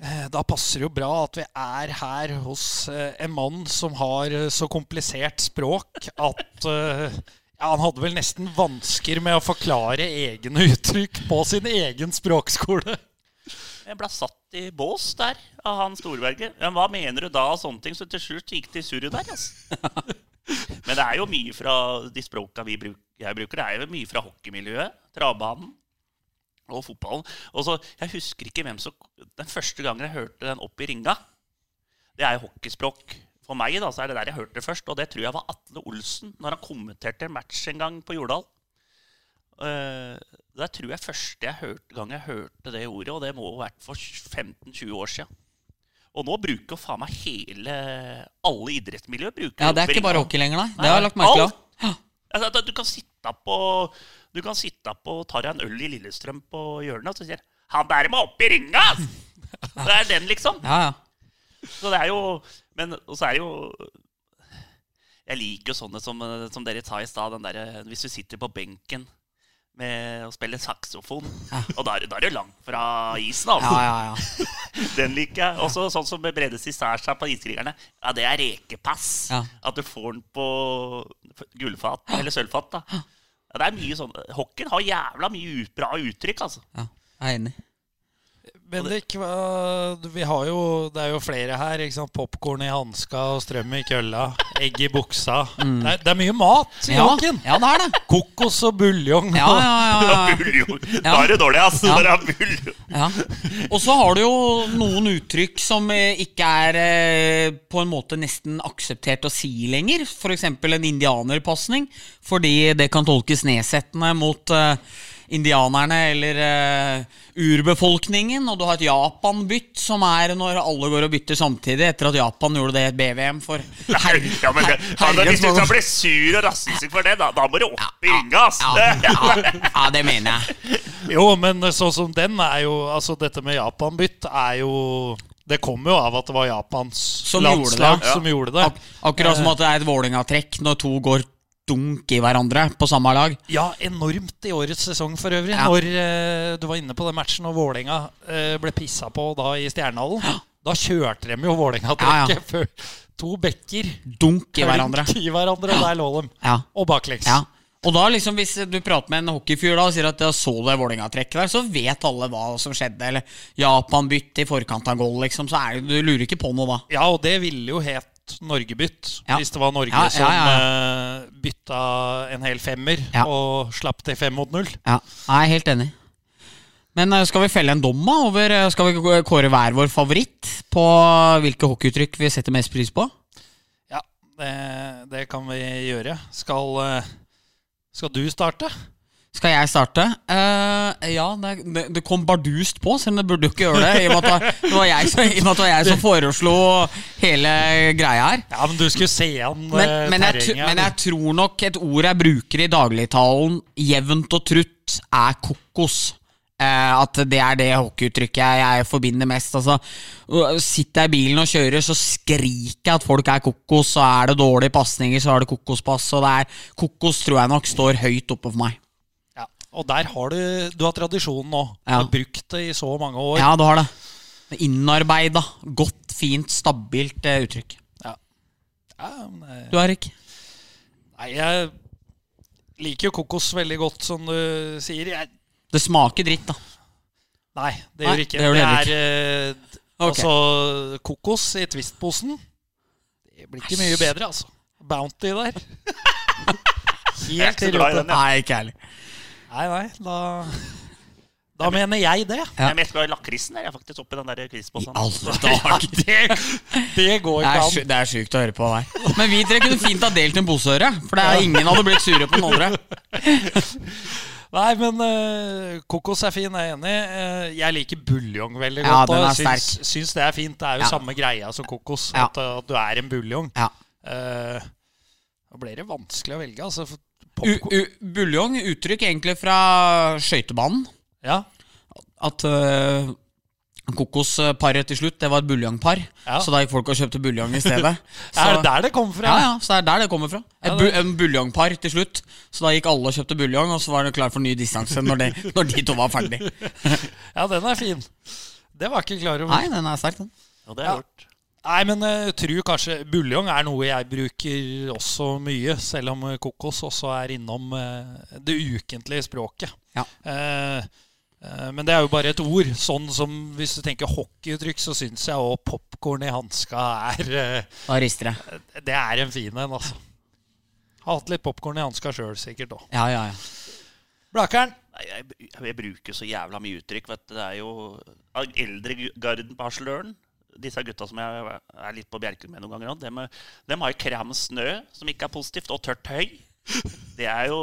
eh, da passer det jo bra at vi er her hos eh, en mann som har eh, så komplisert språk at ja, Han hadde vel nesten vansker med å forklare egne uttrykk på sin egen språkskole. Jeg ble satt i bås der av han Storberget. Men hva mener du da av sånne ting? Så til slutt gikk det i surret der, altså. [laughs] Men det er jo mye fra de språka bruk, jeg bruker. Det er jo mye fra hockeymiljøet, travbanen og fotballen. Og så, Jeg husker ikke hvem som Den første gangen jeg hørte den opp i ringa, det er jo hockeyspråk. For meg da, så er det der jeg hørte det først, og det tror jeg var Atle Olsen når han kommenterte en match en gang på Jordal. Uh, det tror jeg første jeg hørte, gang jeg hørte det ordet, og det må ha vært for 15-20 år siden. Og nå bruker faen meg hele Alle idrettsmiljøer bruker ja, det er ikke bare hockey lenger, nei. Nei, Det har jeg lagt merke til. Altså, du kan sitte på Du kan sitte på tar deg en øl i Lillestrøm på hjørnet, og så sier 'Han der må opp i ringa!' Så [laughs] Det er den, liksom. Ja, ja. Så det er jo Men og så er det jo Jeg liker jo sånne som, eh, som dere sa i stad. Hvis du sitter på benken med å spille saksofon, og da er, da er det langt fra isen, altså. ja, ja, ja. [laughs] Den liker jeg. Også sånn som Brede Cæsarsa på Iskrigerne. Ja, det er rekepass. Ja. At du får den på gullfat, eller sølvfat. da. Ja, det er mye sånn Hockeyen har jævla mye bra uttrykk, altså. ja. Jeg er enig. Bendik, hva, vi har jo, det er jo flere her. ikke sant? Popkorn i hanska og strøm i kølla. Egg i buksa. Det, er, det er mye mat i Mm. Ja, det er det. Kokos og buljong. Ja, ja, ja, ja. [laughs] Buljong. Da er det dårlig, altså. Ja. Det er buljong. Ja. Og så har du jo noen uttrykk som eh, ikke er eh, på en måte nesten akseptert å si lenger. F.eks. en indianerpasning, fordi det kan tolkes nedsettende mot eh, indianerne eller uh, urbefolkningen. Og du har et Japan-bytt, som er når alle går og bytter samtidig, etter at Japan gjorde det i et BVM for [laughs] her, Ja, men her, her- Hvis du skal bli sur og rasistisk for det, da, da må du opp i ringa, ass. ja, [laughs] ja, ja, det mener jeg. Jo, men sånn som den er jo Altså, dette med Japan-bytt er jo Det kommer jo av at det var Japans Som gjorde landslag ja. som gjorde det. Ak akkurat som at det er et Vålerenga-trekk når to går dunk i hverandre på samme lag. Ja, enormt i årets sesong for øvrig. Ja. Når eh, du var inne på den matchen og Vålerenga eh, ble pissa på da i Stjernehallen. Da kjørte de jo Vålerenga-trekket Ja, før to bekker. Dunk i hverandre. I hverandre, og der lå de. Ja. Og baklengs. Ja. Og da liksom Hvis du prater med en hockeyfyr da og sier at da så det Vålerenga-trekket der, så vet alle hva som skjedde. Eller Japan bytte i forkant av goal, liksom. Så det, du lurer ikke på noe da. Ja, og det ville jo het Norgebytt. Ja. Hvis det var Norge Ja, som eh, bytta en hel femmer og slapp til fem mot null. Ja, Jeg er helt enig. Men eh, skal vi felle en dom over eh, Skal vi kåre hver vår favoritt på hvilke hockeyuttrykk vi setter mest pris på? Ja, det, det kan vi gjøre. Skal, skal du starte? Skal jeg starte? Uh, ja, det, det, kom bardust på, selv om det burde jo ikke gjøre det. I og med at det var jeg som, det var jeg foreslo hele greia her. Ja, men du skulle se an Men, eh, men, jeg, men jeg tror nok et ord jeg bruker i dagligtalen jevnt og trutt, er kokos. Uh, at det er det hockeyuttrykket jeg, jeg forbinder mest. Altså, sitter jeg i bilen og kjører, så skriker jeg at folk er kokos. Og er det dårlige pasninger, så er det kokospass. Og det er, kokos tror jeg nok står høyt oppe for meg. Ja. Og der har du Du har tradisjonen nå. Du Ja. har brukt det i så mange år. Ja, du har det. Innarbeida. Godt, fint, stabilt eh, uttrykk. Ja, men, eh, Du, Erik? nei, jeg liker jo kokos veldig godt, som du sier. Jeg, Det smaker dritt, da. nei, det Nei, gjør ikke det gjør det det. heller er eh, okay. altså kokos i Twist-posen. Det blir ikke mye bedre, altså. Bounty der. [laughs] Er Helt ikke ja. Nei, ikke ærlig. Nei, nei, da Da mener jeg det. Ja. Jeg er mest glad i lakrisen. Jeg er faktisk oppi den der quizposen. Alle [laughs] dager. Det, det går ikke er, an. det er sjukt å høre på Nei. Men vi tre kunne fint ha delt en posøre. For det er ingen hadde blitt sure på den andre. [laughs] Nei, men uh, kokos er fin, jeg er enig. Uh, jeg liker buljong veldig Ja, godt. den er jeg syns, syns det er fint. Det er jo Ja. samme greia som kokos. Ja. At, at du er en buljong. Ja. Uh, da blir det vanskelig å velge. Altså, for U, u, buljong, uttrykk egentlig fra skøytebanen. ja. At uh, kokosparet til slutt, det var et buljongpar. Ja. Så da gikk folk og kjøpte buljong i stedet. [laughs] Så, Er det der det kommer fra? Ja, ja, så det er der det kommer fra. Et bu en buljongpar til slutt. Så da gikk alle og kjøpte buljong, og så var det klar for ny distanse når, det, [laughs] når de to var ferdig. Ja, den er fin. Det var ikke klar over. Nei, den er sterk, den. Og det er ja. Nei, men jeg tror kanskje buljong er noe jeg bruker også mye, selv om eh, kokos også er innom eh, det ukentlige språket. Ja. Eh, eh, men det er jo bare et ord. Sånn som hvis du tenker hockeyuttrykk, så syns jeg òg popkorn i hanska er eh, Da rister det. Det er en fin en, altså. Har hatt litt popkorn i hanska sjøl, sikkert òg. Ja, ja, ja. Blakeren. Jeg, jeg bruker så jævla mye uttrykk. Vet du. Det er jo eldregarden på Hasløren. Disse gutta som jeg er litt på bjerken med noen ganger, dem, dem har jo kram snø, som ikke er positivt, og tørt høy. Det er jo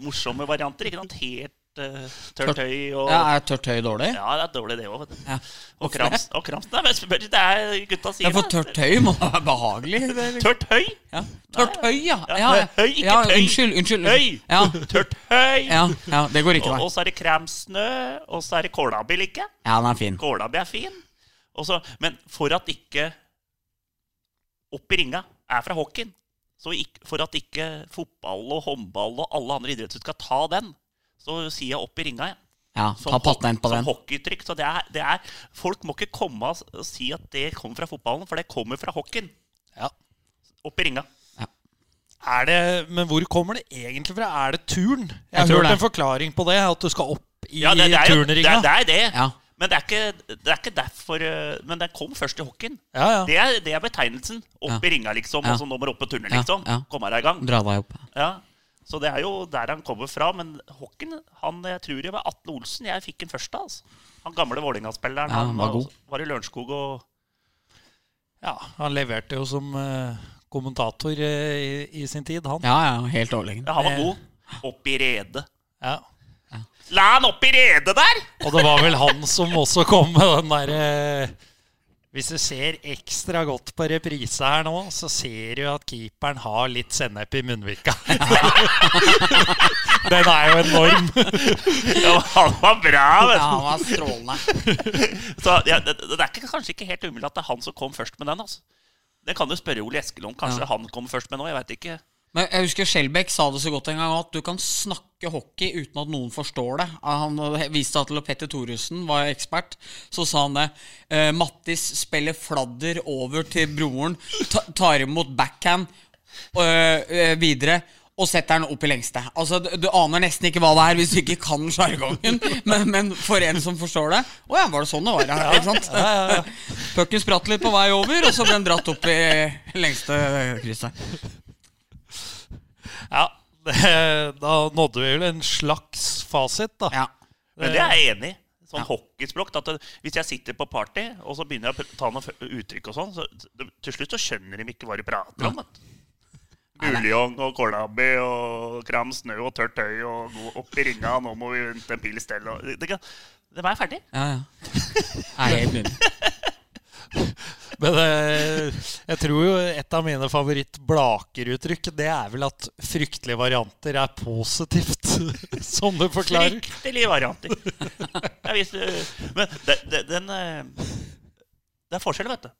morsomme varianter. ikke sant? Helt eh, tørt høy og ja er tørt høy dårlig? Ja, det er dårlig, det òg. Ja. Og krams. Og krams Nei, men spør, det er gutta sier Ja, for tørt høy må være behagelig. Det. Tørt høy. ja. Tørt høy, ja. Ja, høy, ikke tøy. Unnskyld. unnskyld Høy. Ja, Tørt høy. ja, ja, det går ikke, Og, og så er det kremsnø, og så er det kålabi like. Ja, den er fin. Kålabi er fin. Og så- men for at ikke Opp i ringa er fra hockeyen. Så ikke, for at ikke fotball og håndball og alle andre idretter skal ta den, så sier jeg opp i ringa. Ja. Ja, Som Ta patent på som den. hockeytrykk. Så det er, det er, folk må ikke komme og si at det kommer fra fotballen, for det kommer fra hockeyen. Ja. Opp i ringa. Er det, men hvor kommer det egentlig fra? Er det turn? Jeg Jeg har hørt det. en forklaring på det. At du skal opp i Ja, det, det, er jo, det, det er det. Ja. Men det er, ikke, det er ikke derfor eh, Men den kom først i hockeyen. Ja, ja. Det er, det er betegnelsen. Opp Ja. i ringa, liksom. Ja. Og så nå må du opp og turne, liksom. ja. Komme deg i gang. Dra deg opp. Ja. Så det er jo der han kommer fra. Men hockeyen han, Jeg tror det var Atle Olsen jeg fikk den første. Altså. Han gamle Vålerenga-spilleren. Ja, han var god. var i Lørenskog og ja, han leverte jo som uh, kommentator uh, i, i sin tid, han. Ja, ja, helt overlegen. Ja, han var Eh. god. Opp i redet. Ja. La han opp i redet der! Og det var vel han som også kom med den derre Hvis du ser ekstra godt på reprise her nå, så ser du at keeperen har litt sennep i munnvika. [laughs] den er jo enorm. Ja, han var bra, vet Ja, han var strålende. [laughs] Så, ja, det, det er kanskje ikke helt umulig at det er han som kom først med den. altså. Det kan du spørre Ole Eskelund. Kanskje Ja. han kom først med nå? Jeg vet ikke. Men jeg husker Skjelbæk sa det så godt en gang at du kan snakke hockey uten at noen forstår det. Han viste til at Petter Thoresen var ekspert. Så sa han det. Eh, Mattis spiller fladder over til broren, tar imot backhand øh, videre. Og setter den opp i lengste. Altså, du, du aner nesten ikke hva det er hvis du ikke kan sjargongen. [laughs] Men, men for en som forstår det Å ja, var det sånn det var? Ja, ikke sant? Pucken spratt litt på vei over, og så ble den dratt opp i lengste krysset. Ja, [laughs] det, da nådde vi vel en slags fasit, da. Ja. Men det er jeg enig i. Sånn Ja. hockeyspråk. At det, hvis jeg sitter på party og så begynner jeg å ta noen uttrykk, og sånn, så til slutt så skjønner de ikke hva de prater om. vet. Buljong og kålabbi og kram snø og tørt tøy og gå opp i ringa, nå må vi vente en pils til. Og, det, det, det var jeg ferdig. Ja, ja. [laughs] Jeg er helt enig. [laughs] Men eh, jeg tror jo et av mine favoritt-Blaker-uttrykk, det er vel at fryktelige varianter er positivt, [laughs] som du forklarer. Fryktelige varianter. Men det, det, den eh, Det er forskjell, vet du.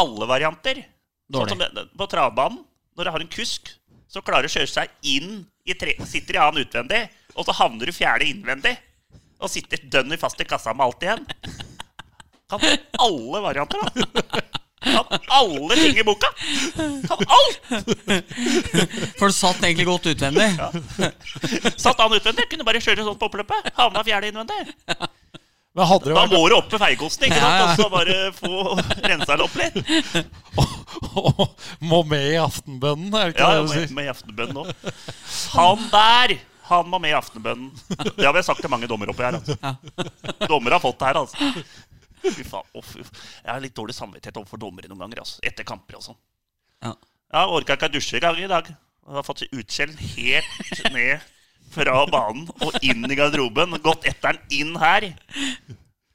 Alle varianter. Sånn som det, på travbanen, når du har en kusk som klarer å kjøre seg inn i tre, Sitter i annen utvendig, og så havner du fjerde innvendig. Og sitter dønn fast i kassa med alt igjen. Kan alle varianter, da. Kan alle ting i boka. Kan alt! For det satt egentlig godt utvendig. Satt han utvendig. Kunne bare kjøre sånn på oppløpet. Havna fjerde innvendig. Men hadde det Da vært må du opp med feiekosten, ikke sant? Ja, ja. Og så bare få rensa det opp litt. [laughs] må med i aftenbønnen, er det ikke Ja, ja, det du med, Ja, med aftenbønnen òg. Han der, Han må med i Aftenbønnen. Det har vi sagt til mange dommere oppi her. Altså. Dommere har fått det her, altså. Fy faen. oh, fy. Jeg har litt dårlig samvittighet overfor dommere noen ganger. Altså. Etter kamper og sånn. Ja. Jeg orka ikke å dusje i gang i dag. Jeg har fått utskjell helt ned fra banen og inn i garderoben. Gått etter den inn her.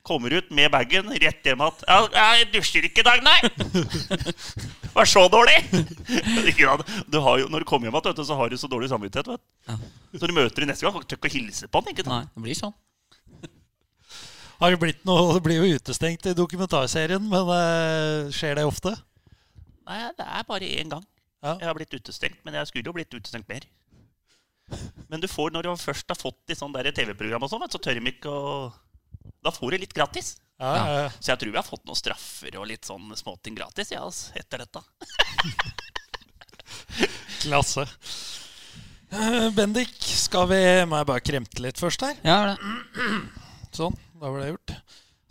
Kommer ut med bagen, rett hjem igjen. Ja, 'Jeg dusjer ikke i dag, nei!' Var så dårlig! Du har jo, når du kommer hjem igjen, så har du så dårlig samvittighet. Vet. du. Ja. Så du møter dem neste gang, kan ikke å hilse på dem. Nei, det blir sånn. Har det blitt noe Det blir jo utestengt i dokumentarserien, men uh, skjer det ofte? Nei, det er bare én gang. Ja. Jeg har blitt utestengt, men jeg skulle jo blitt utestengt mer. Men du får, når du først har fått i sånn der TV-program, og sånn, så tør de ikke å Da får du litt gratis. Ja, ja. ja. Så jeg tror vi har fått noen straffer og litt sånn småting gratis ja, altså, etter dette. [laughs] Klasse. Eh, Bendik, skal vi Må jeg bare kremte litt først her? Ja, det. Sånn, da var det gjort.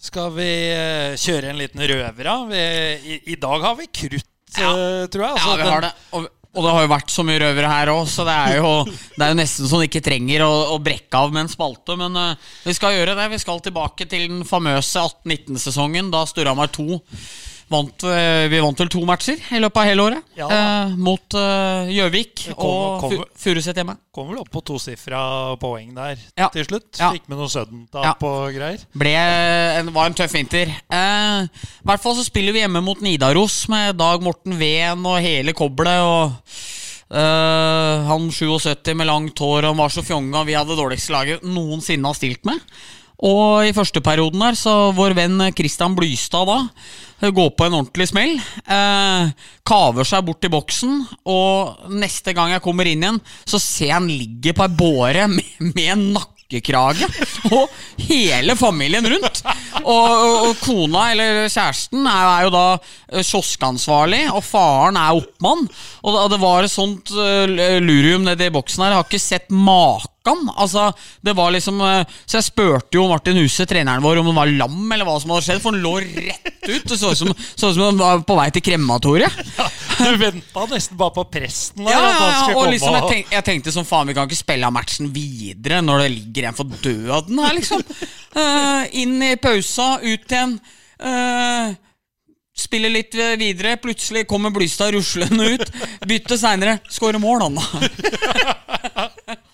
Skal vi eh, kjøre en liten røver da? I, I dag har vi krutt, ja. tror jeg. Ja, Altså, vi har det. Og, og det har jo vært så mye røvere her òg, så det er jo det er jo nesten så det ikke trenger å, å brekke av med en spalte. Men uh, vi skal gjøre det. Vi skal tilbake til den famøse 18-19-sesongen, da Storhamar 2 vant eh, Vi vant vel to matcher i løpet av hele året. Ja eh, mot eh, Gjøvik uh, og Furuset hjemme. Kom vel opp på tosifra poeng der Ja. til slutt. Ja. Fikk med noe sudden-tap og greier. Ble, en, var en tøff vinter. Eh, I hvert fall så spiller vi hjemme mot Nidaros med Dag Morten Ven og hele koblet. Og Uh, han 77 med langt hår, han var så fjonga. Vi hadde det dårligste laget noensinne har stilt med. Og i første perioden der, så vår venn Christian Blystad da eh, går på en ordentlig smell. Eh, kaver seg bort til boksen, og neste gang jeg kommer inn igjen, så ser jeg han ligge på ei båre [laughs] med, en nakkekrage. [laughs] Og hele familien rundt. Og, og, og kona, eller kjæresten, er, er jo da eh, kioskansvarlig, og faren er oppmann. Og det var et sånt eh, lurium nedi boksen her. Jeg har ikke sett maken. Altså, det var liksom eh, Så jeg spurte jo Martin Huset, treneren vår, om han var lam, eller hva som hadde skjedd, for han lå rett ut. Det så ut som, så ut som han var på vei til krematoriet. Ja, Du venta nesten bare på presten der. Ja, ja, han ja, og liksom jeg, tenk, jeg tenkte som faen, vi kan ikke spille av matchen videre når det ligger en for døden her, liksom. Uh, inn i pausa, ut igjen. Uh, Spiller litt videre, plutselig kommer Blystad ruslende ut. Bytte seinere. Skårer mål, han da. [laughs]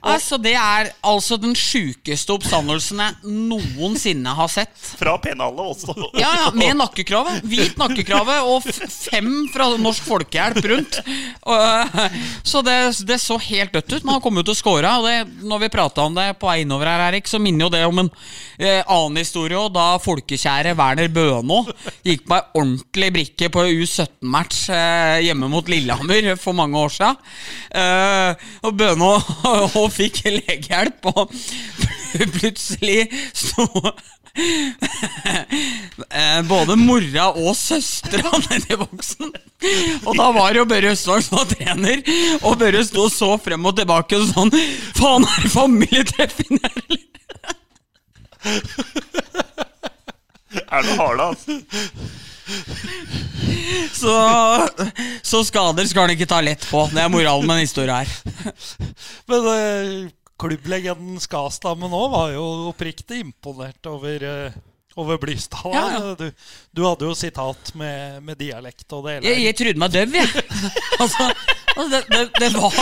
Altså, det er altså den sjukeste oppstandelsen jeg noensinne har sett. Fra pennalet også. Ja, ja, med nakkekrave. Hvit nakkekrave og fem fra Norsk Folkehjelp rundt. Så det, det så helt dødt ut. Men han kom ut og score. Og det, når vi prata om det på vei innover her, Erik, så minner jo det om en eh, annen historie. Og da folkekjære Werner Bøno gikk på ei ordentlig brikke på U17-match eh, hjemme mot Lillehammer for mange år siden. Eh, og Bøno [laughs] og fikk legehjelp, og plutselig sto Eh, Både mora og søstera nedi boksen. Og da var jo Børre Østvang som var trener, og Børre sto så frem og tilbake og sånn Faen, er det familietreff inni her? Er det harde, altså? Så, så skader skal han ikke ta lett på. Det er moralen med denne historien her. Men eh, klubblegenden Skastammen òg var jo oppriktig imponert over, eh, over Blystad. Ja, ja. Du, du hadde jo sitat med, med dialekt og det hele. Jeg, jeg trodde meg døv, jeg. [laughs] Altså, altså det, det, det, var,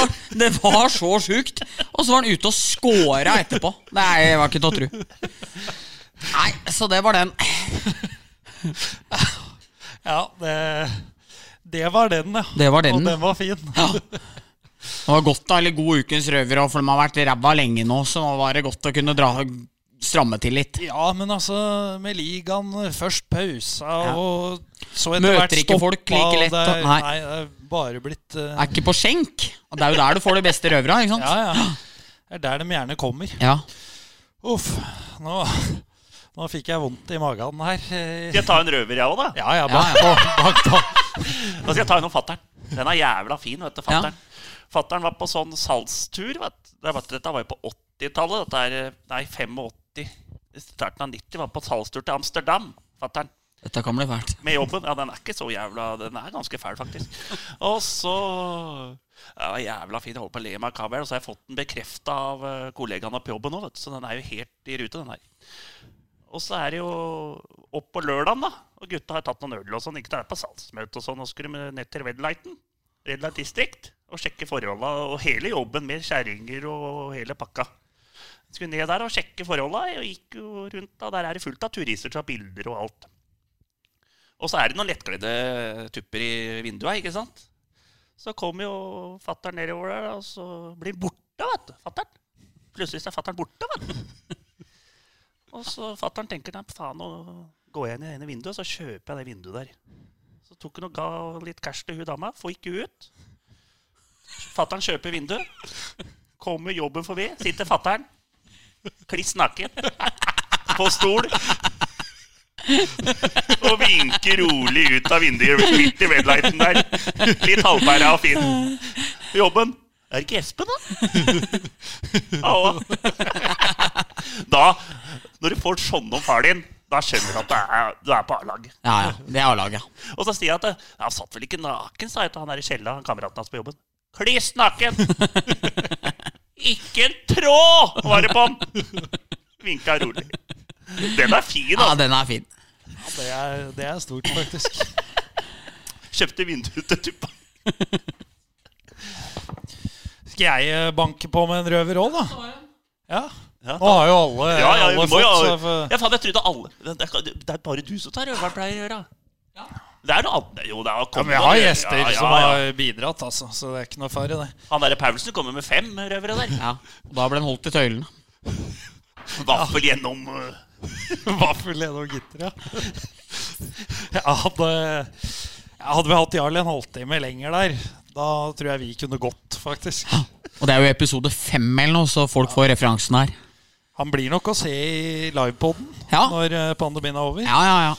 det var så sjukt. Og så var han ute og scora etterpå. Nei, det var ikke til å tro. Nei, så det var den. [laughs] Ja, det, det var den, ja. Det var den. Og den var fin. Ja. Det var godt da, eller god ukens røver, for de har vært ræva lenge nå, så nå var det godt å kunne dra, stramme til litt. Ja, men altså, med ligaen først pausa, Ja. og så etter Møter hvert ikke stoppa, folk like lett, Det er, nei. nei, det er bare blitt uh... Er ikke på skjenk. Og det er jo der du får de beste røvera, ikke sant? Ja, ja. Det er der de gjerne kommer. Ja. Uff, nå, nå fikk jeg vondt i magen her. Skal jeg ta en røver, jeg òg, da? Ja, ja, Ja, bak, bak, bak, da. Da skal jeg ta en om fattern. Den er jævla fin, vet du. Fattern Fatteren var på sånn salgstur. Vet. Dette var jo på 80-tallet. Dette er Nei, 85. Starten av 90 var på salgstur til Amsterdam. Fattern. Dette kan bli fælt. med jobben. Ja, den er ikke så jævla Den er ganske fæl, faktisk. Og så ja, Jævla fin. Holdt på å le meg av kabelen. Og så har jeg fått den bekrefta av eh, kollegaene på jobben du. Så den er jo helt i rute, den her. Og så er det jo opp på lørdagen, da. Og gutta har tatt noen øl og sånn. Ikke det er på salgsmøte og sånn. Og skulle ned til Red Lighten. Red Light District. Og sjekke forholda. Og hele jobben med kjerringer og hele pakka. Skulle ned der og sjekke forholda. Og gikk jo rundt da. Der er det fullt av turister som har bilder og alt. Og så er det noen lettkledde tupper i vinduet, ikke sant? Så kommer jo fatter'n nedover der, og så blir han borte, vet du. Fatter'n. Plutselig er fatter'n borte, vet du. Og så fatter'n tenker nei, faen, nå går jeg inn i det ene vinduet, så kjøper jeg det vinduet der. Så tok hun og ga litt cash til hun dama. Får ikke ut. Fatter'n kjøper vinduet. Kommer jobben forbi. Sitter fatter'n kliss naken på stol. Og vinker rolig ut av vinduet midt i redlighten der. Litt halvpæra og fin. Jobben. Er det ikke Espen, da? [laughs] Ja. [laughs] Da, når du får sånn om far din, da skjønner du at du er, du er på A-lag. Ja, ja. Det er A-laget. Og så sier jeg at ja, han satt vel ikke naken, sa jeg til han der i Kjella, kameraten hans på jobben. Kliss naken! [laughs] ikke en tråd var det på han! Vinka rolig. Den er fin, Ja, altså. den er fin. Ja, det, er, det er stort, faktisk. Kjøpte vinduet til tuppa. Skal jeg eh, banke på med en røver òg, da? Ja. Ja, Nå har jo alle, Ja, ja, alle vi må jo fått for- Ja, faen, jeg trodde alle Det er, det er bare du som tar øveren pleier å gjøre. Det er noe annet. Jo, det er ja, men Vi har gjester ja, ja, som ja. har bidratt, altså, så det er ikke noe fare, det. Han derre Paulsen kommer med fem røvere der. Ja. Og da ble den holdt i tøylene. [laughs] Vaffel gjennom uh, [laughs] Vaffel gjennom gitter, ja. [laughs] Jeg hadde, jeg hadde vi hatt Jarl en halvtime lenger der, da tror jeg vi kunne gått, faktisk. Og det er jo episode fem eller noe, så folk får referansen her. Han blir nok å se i livepoden Ja. når eh, pandemien er over. Ja, ja, ja.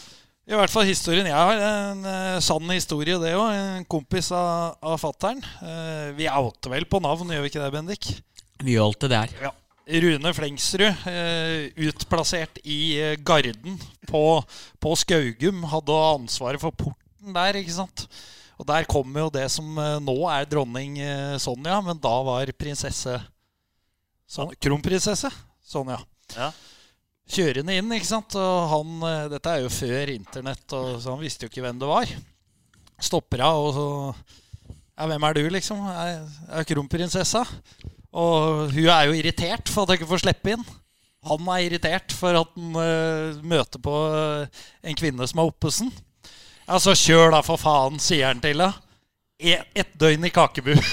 I hvert fall historien jeg har. En uh, sann historie, det òg. En kompis av, av fattern. Uh, vi outer vel på navn, gjør vi ikke det, Bendik? Vi gjør alltid det her. Ja. Rune Flengsrud, uh, utplassert i eh, Garden på, på Skaugum, hadde ansvaret for porten der, ikke sant. Og der kommer jo det som eh, nå er dronning eh, Sonja, men da var prinsesse Son Kronprinsesse Sonja. Ja. Kjørende inn, ikke sant. Og han, eh, dette er jo før internett, og, så han visste jo ikke hvem det var. Stopper av, og så Ja, hvem er du, liksom? Jeg er kronprinsessa. Og hun er jo irritert for at hun ikke får slippe inn. Han er irritert for at han uh, møter på en kvinne som er oppesen. Ja, så kjør da, for faen, sier han til henne. E- Ett døgn i Kakebu. [laughs]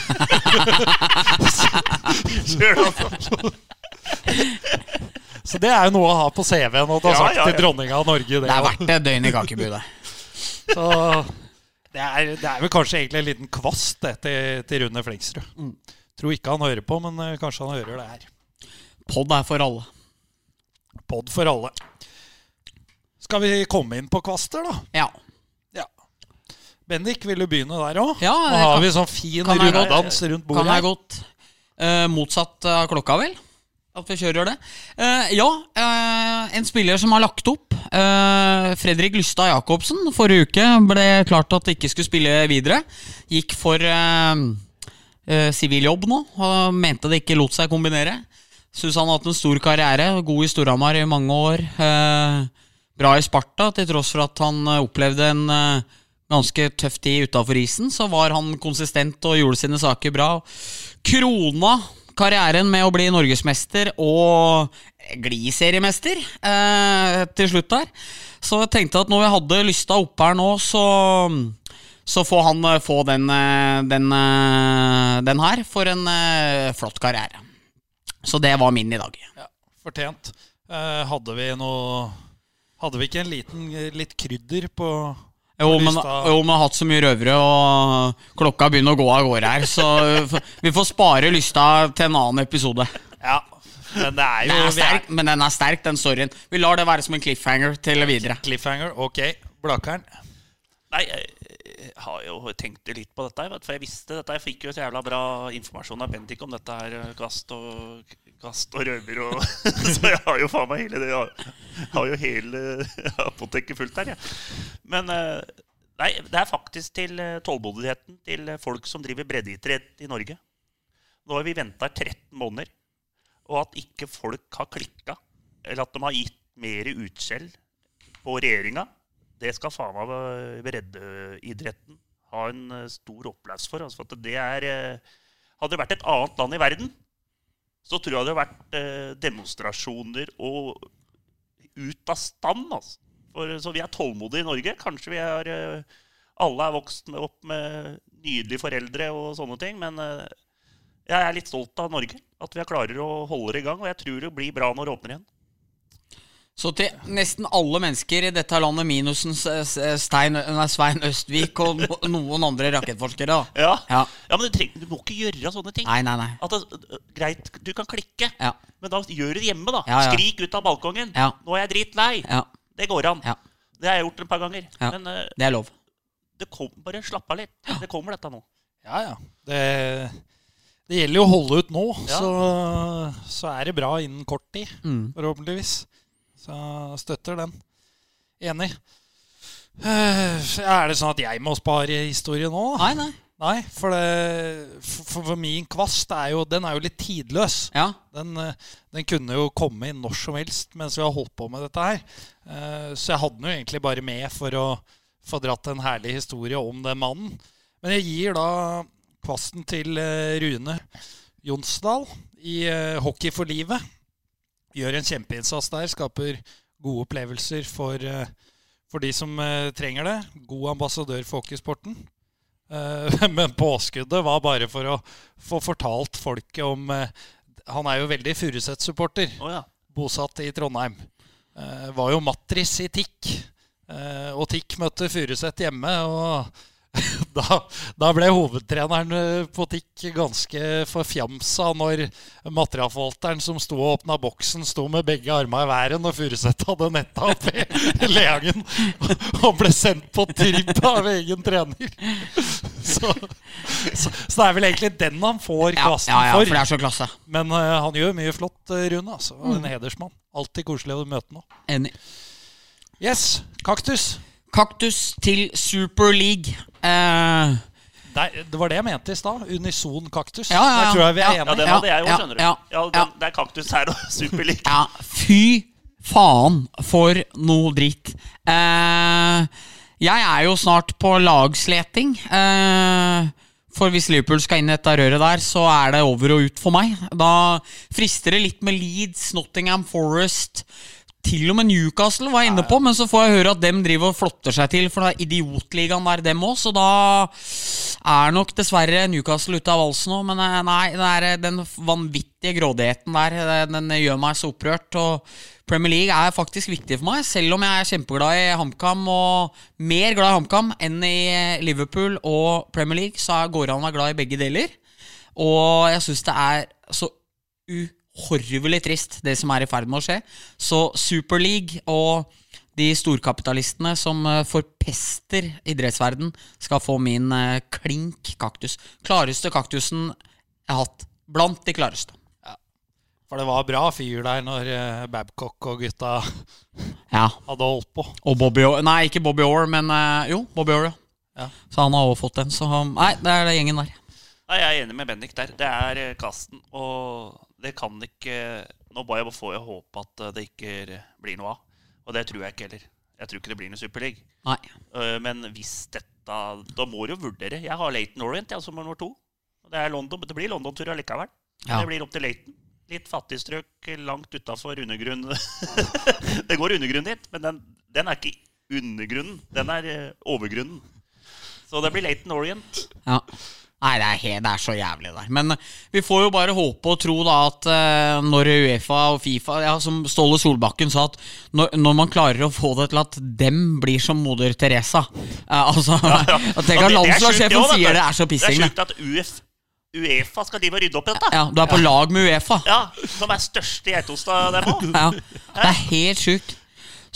Kjør, altså. Så det er jo noe å ha på CV-en og du har Ja, sagt ja, til ja. dronninga av Norge. Det, Det er verdt et døgn i kakebu, det. Så det er, det er vel kanskje egentlig en liten kvast det, til, til Rune Flengsrud. Tror ikke han hører på, men eh, kanskje han hører det her. Pod er for alle. Pod for alle. Skal vi komme inn på kvaster, da? Ja. Bendik, vil du begynne der òg? Ja, Nå har kan- vi sånn fin runddans rundt Kan jeg godt. Eh, motsatt av klokka, vel? At vi kjører det. Eh, ja, eh, en spiller som har lagt opp. eh, Fredrik Lystad Jacobsen. Forrige uke ble klart at det ikke skulle spille videre. Gikk for sivil jobb nå, og mente det ikke lot seg kombinere. Syns han har hatt en stor karriere, god i Storhamar i mange år. Eh, bra i Sparta, til tross for at han opplevde en ganske tøff tid utafor isen. Så var han konsistent og gjorde sine saker bra. Krona karrieren med å bli norgesmester og gliseriemester eh, til slutt der. Så jeg tenkte at når vi hadde lysta oppe her nå, så så får han eh, få den, eh, den, eh, den her for en flott karriere. Så det var min i dag. Ja, fortjent. Hadde vi noe Hadde vi ikke en liten litt krydder på Jo, men, jo, men har hatt så mye røvere, og klokka begynner å gå av gårde her. Så [laughs] vi får spare lysta til en annen episode. Ja, men det er jo Den er er- sterk, men den er sterk, den storyen. Vi lar det være som en cliffhanger til videre. Cliffhanger, ok. Blakeren. Nei, jeg har jo tenkt litt på dette, for jeg visste dette. Jeg fikk jo så jævla bra informasjon av Bendik om dette her. Kast Gast og, gast og røver og [laughs] Så jeg har jo faen meg hele det Jeg har jo hele [laughs] apoteket fullt her, jeg. Men eh, nei, det er faktisk til eh, tålmodigheten til folk som driver breddeidrett i Norge. Nå har vi venta 13 måneder, og at ikke folk har klikka, eller at de har gitt mer utskjell på regjeringa, det skal faen meg eh, breddeidretten ha en stor opplaus for. Altså, for det er Hadde det vært et annet land i verden, så tror jeg det har vært eh, demonstrasjoner og ut av stand. Altså. For, så vi er tålmodige i Norge. Kanskje vi er eh, Alle er vokst opp med nydelige foreldre og sånne ting. Men eh, jeg er litt stolt av Norge. At vi klarer å holde det i gang. Og jeg tror det blir bra når det åpner igjen. Så til nesten alle mennesker i dette landet, minus en S- S- Stein, nei, Svein Østvik og noen andre rakettforskere, da. Ja, Ja. ja men du, trenger, du må ikke gjøre sånne ting. Nei, nei, nei. At det, greit, du kan klikke, Ja. men da gjør du det hjemme, da. Ja, ja. Skrik ut av balkongen. Ja. 'Nå er jeg dritlei'. Ja, Det går an. Ja. Det har jeg gjort et par ganger. Ja. Men uh, det er lov. det kom, bare slapp av litt. Det kommer, dette nå. Ja, ja. Det, det gjelder jo å holde ut nå, Ja. så, så er det bra innen kort tid. Mm. Forhåpentligvis. Så støtter den. Enig. Eh, Er det sånn at jeg må spare historie nå? Nei, nei. Nei, for, det, for, for min kvast er jo, den er jo litt tidløs. Ja. Den, eh, den kunne jo komme inn når som helst mens vi har holdt på med dette her. Eh, Så jeg hadde den jo egentlig bare med for å få dratt en herlig historie om den mannen. Men jeg gir da kvasten til Rune Jonsdal i Hockey for livet. Gjør en kjempeinnsats der. Skaper gode opplevelser for, eh, for de som eh, trenger det. God ambassadør for hockeysporten. Eh, [laughs] Men påskuddet var bare for å få fortalt folket om Han er jo veldig Furuset-supporter, oh, ja. bosatt i Trondheim. Var jo matris i TIK. Og TIK møtte Furuset hjemme. Og [laughs] da, da ble hovedtreneren eh, på TIK ganske forfjamsa når materialforvalteren som sto og åpna boksen, sto med begge armene i været når Furuseth hadde netta oppi [laughs] Leangen [laughs] og ble sendt på tripp av egen trener. Så, så, så det er vel egentlig den han får Ja, ja, ja, for for. det er så klasse. Men uh, han gjør mye flott, uh, Rune. Altså. En hedersmann. Alltid koselig å møte ham. Enig. Yes, kaktus. Kaktus til Super League. Eh, Det, er- det var det jeg mente i stad. Unison kaktus. Ja, ja, ja. Der tror jeg vi er Ja. ja, den hadde jeg òg, skjønner du. ja, Ja, ja. den, Det er kaktus her og superlik. ja, fy faen for noe dritt. Eh, jeg er jo snart på lagsleting. Eh, for hvis Liverpool skal inn i dette røret der, så er det over og ut for meg. Da frister det litt med Leeds, Nottingham Forest. Til og med Newcastle var jeg inne på, men så får jeg høre at dem driver og flotter seg til for det er idiotligaen der, dem òg. Så da er nok dessverre Newcastle ute av valsen nå. Men eh, nei, det er eh, den vanvittige grådigheten der, eh, den gjør meg så opprørt. Og Premier League er faktisk viktig for meg, selv om jeg er kjempeglad i HamKam og mer glad i HamKam enn i Liverpool og Premier League, så går det an å være glad i begge deler. Og jeg syns det er så uhorvelig trist, det som er i ferd med å skje. Så Superleague og de storkapitalistene som eh, forpester idrettsverden, skal få min eh, klink kaktus. Klareste kaktusen jeg har hatt. Blant de klareste. For det var bra fyr der når eh, Babcock og gutta [laughs] Ja. hadde holdt på. Og Bobby Orr Nei, ikke Bobby Orr, men jo, Bobby Orr, ja. Ja. Så han har også fått den. Så han, nei, det er det gjengen der. Nei, Jeg er enig med Bendik der. Det er kasten, og det kan ikke Nå bare får jeg håpe at eh, det ikke blir noe av. Og det tror jeg ikke heller. Jeg tror ikke det blir noe Superliga. Nei. Eh, Men hvis dette Da må du jo vurdere. Jeg har Laton Orient jeg, som nummer to. Det, er London, det blir London-tur allikevel. Ja. Det blir opp til Laton. Litt fattigstrøk langt utafor undergrunn. [laughs] det går undergrunn dit, men den, den er ikke undergrunnen. Den er eh, overgrunnen. Så det blir Laton Orient. Ja. Nei, det er, helt, det er så jævlig der. Men eh, vi får jo bare håpe og tro da at uh, når Uefa og Fifa ja, Som Ståle Solbakken sa, at når, når man klarer å få det til at dem blir som moder Teresa uh, [laughs] Altså Tenk Ja, det- det at landslagssjefen sier det er så pissing. Det er sjukt at UF, Uefa skal drive og rydde opp i dette. Ja, du er på lag med Uefa. Ja, Som er største geitost av dem òg. [laughs] Ja, det er helt sjukt.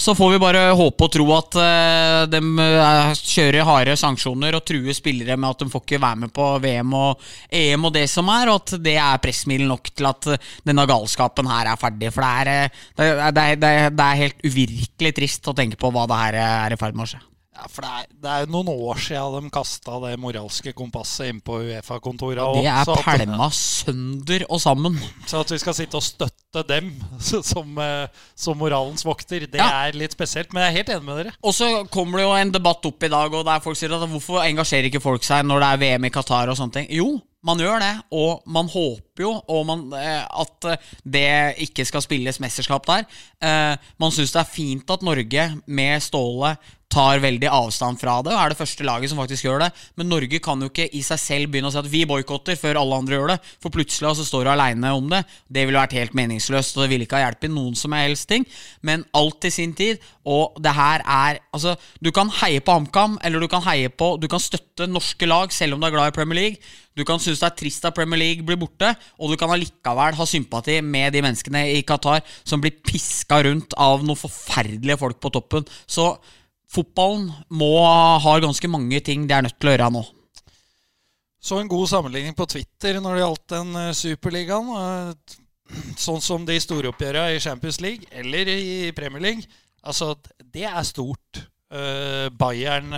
Så får vi bare håpe og tro at uh, de uh, kjører harde sanksjoner og truer spillere med at de får ikke være med på VM og EM og det som er, og at det er pressmiddel nok til at uh, denne galskapen her er ferdig. For det er, det, er, det, er, det er, helt uvirkelig trist å tenke på hva det her er i ferd med å skje. Ja, for det er, det er noen år siden de kasta det moralske kompasset inn på Uefa-kontoret. Det er pælma sønder og sammen. Så at vi skal sitte og støtte dem [laughs] som, eh, som moralens vokter, det ja. er litt spesielt. Men jeg er helt enig med dere. Og så kommer det jo en debatt opp i dag, og der folk sier at hvorfor engasjerer ikke folk seg når det er VM i Qatar og sånne ting? Jo, man gjør det, og man håper jo man, eh, at det ikke skal spilles mesterskap der. Eh, man syns det er fint at Norge med Ståle tar veldig avstand fra det og er det første laget som faktisk gjør det. Men Norge kan jo ikke i seg selv begynne å si at vi boikotter før alle andre gjør det. For plutselig så står du aleine om det. Det ville vært helt meningsløst, og det ville ikke ha hjulpet noen som helst ting. Men alt i sin tid. Og det her er Altså, du kan heie på HamKam, eller du kan heie på Du kan støtte norske lag selv om du er glad i Premier League. Du kan synes det er trist at Premier League blir borte, og du kan allikevel ha sympati med de menneskene i Qatar som blir piska rundt av noen forferdelige folk på toppen. Så fotballen må ha ganske mange ting de er nødt til å gjøre nå. Så en god sammenligning på Twitter når det gjaldt den uh, superligaen. Uh, sånn som de store oppgjørene i Champions League eller i Premier League. Altså, det er stort. Uh, Bayern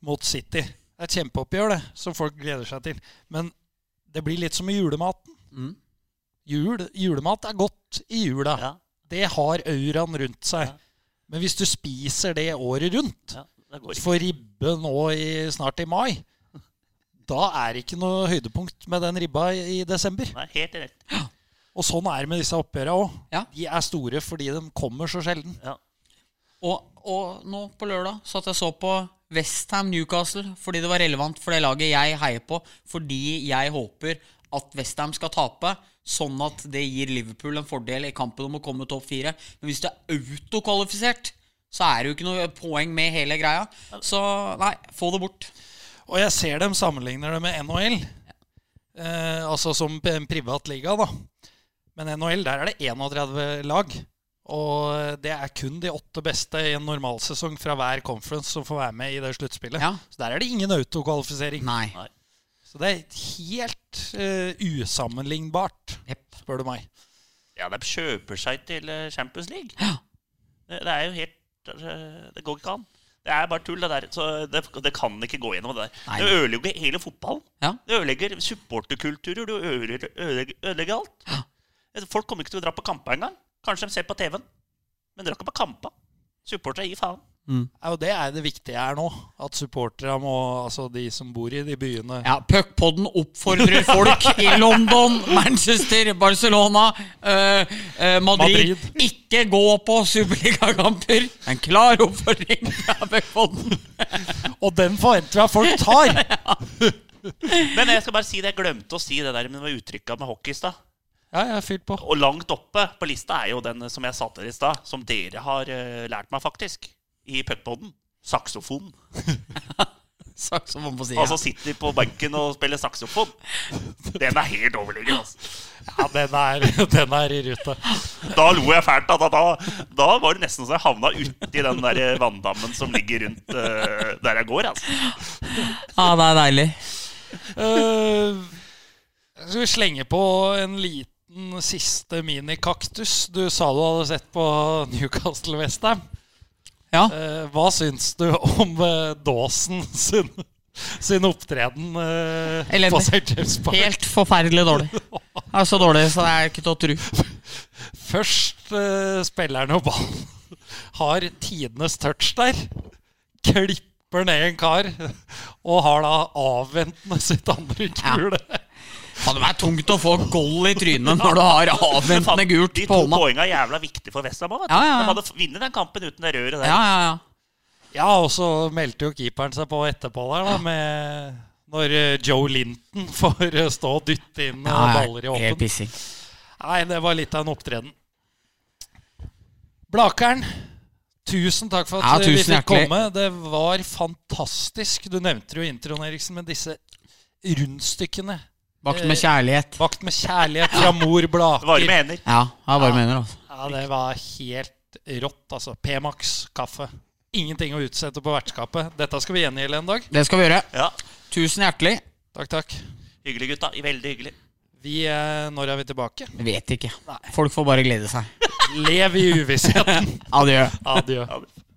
mot City. Det er et kjempeoppgjør, det, som folk gleder seg til. Men det blir litt som i julematen. Mm. Jul, julemat er godt i jula. Ja. Det har auraen rundt seg. Ja. Men hvis du spiser det året rundt, ja, får ribbe nå i, snart i mai, da er det ikke noe høydepunkt med den ribba i, i desember. Nei, helt rett. Ja. Og sånn er det med disse oppgjørene òg. Ja. De er store fordi de kommer så sjelden. Ja. Og, og, nå på lørdag satt jeg så på Westham Newcastle fordi det var relevant for det laget jeg heier på. Fordi jeg håper at Westham skal tape, sånn at det gir Liverpool en fordel i kampen om å komme topp fire. Men hvis du er autokvalifisert, så er det jo ikke noe poeng med hele greia. Så nei, få det bort. Og jeg ser dem sammenligner det med NHL. Eh, altså som en privat liga, da. Men NHL, der er det 31 lag. Og det er kun de åtte beste i en normalsesong fra hver conference som får være med i det sluttspillet. Ja. Så der er det ingen autokvalifisering. Nei. Nei. Så det er helt uh, usammenlignbart, yep. spør du meg. Ja, de kjøper seg til eh, Champions League. Ja. Det, det, er jo helt uh, Det går ikke an. Det er bare tull, det der. Så det, det kan ikke gå gjennom det der. Nei. Det ødelegger hele fotballen. Ja. Det ødelegger supporterkulturer. Det ødelegger, ødelegger, ødelegger alt. Ja. Folk kommer ikke til å dra på kamper engang. Kanskje de ser på TV-en. Men drar ikke på kamper. Supportere gir faen. Mm. Ja, og Det er det viktige her nå. At supporterne må Altså de som bor i de byene Ja, Puckpodden oppfordrer [laughs] folk i London, Manchester, Barcelona, eh, uh, Madrid, Madrid, Ikke gå på superligakamper! En klar oppfordring fra Puckpodden. [laughs] og den forventer vi at folk tar! [laughs] ja. Men jeg skal bare si det, jeg glemte å si det der med uttrykka med hockey i stad. Ja, jeg har fylt på. Og langt oppe på lista er jo den som jeg sa til dere i stad, som dere har uh, lært meg, faktisk i puckpoden saksofon. [laughs] saksofon på sida. Altså sitter på benken og spiller saksofon. Den er helt overlegen, altså. Ja, den er, [laughs] den er i rute. Da lo jeg fælt. Da, da, da var det nesten så jeg havna uti den der vanndammen som ligger rundt uh, der jeg går. Altså. Ja, det er deilig. Uh, skal vi slenge på en liten siste minikaktus? Du sa du hadde sett på Newcastle Westham. Ja. Uh, hva syns du om uh, Dawson sin, sin opptreden Eller, på St. James Park? Helt forferdelig dårlig. Det er så dårlig så det er ikke til å tro. Først uh, spillerne og ballen har tidenes touch der. Klipper ned en kar og har da avventende sitt andre kule. Ja. Faen, det er tungt å få goll i trynet når du har avventende gult på hånda. De to poengene er jævla viktige for Westham òg. Ja, ja, ja. De hadde vunnet den kampen uten det røret der. Ja, ja, ja. ja, og så meldte jo keeperen seg på etterpå der, da, med når eh, Joe Linton [laughs] får eh, stå og dytte inn ja, eh, baller i åpen. Nei, det var litt av en opptreden. Blakeren, tusen takk for at ja, vi fikk komme. Det var fantastisk. Du nevnte jo introen, Eriksen, med disse rundstykkene Bakt med kjærlighet. Bakt med kjærlighet fra mor Blaker. Varme hender. Ja, ja varme hender altså. Ja, det var helt rått. Altså P-Max kaffe. Ingenting å utsette på vertskapet. Dette skal vi gjengjelde en dag. Det skal vi gjøre. Ja, Tusen hjertelig. Takk, takk. Hyggelig, gutta. Veldig hyggelig. Vi, eh, når er vi tilbake? Jeg vet ikke. Folk får bare glede seg. Lev i uvissheten. [laughs] Adjø. Adjø. Det.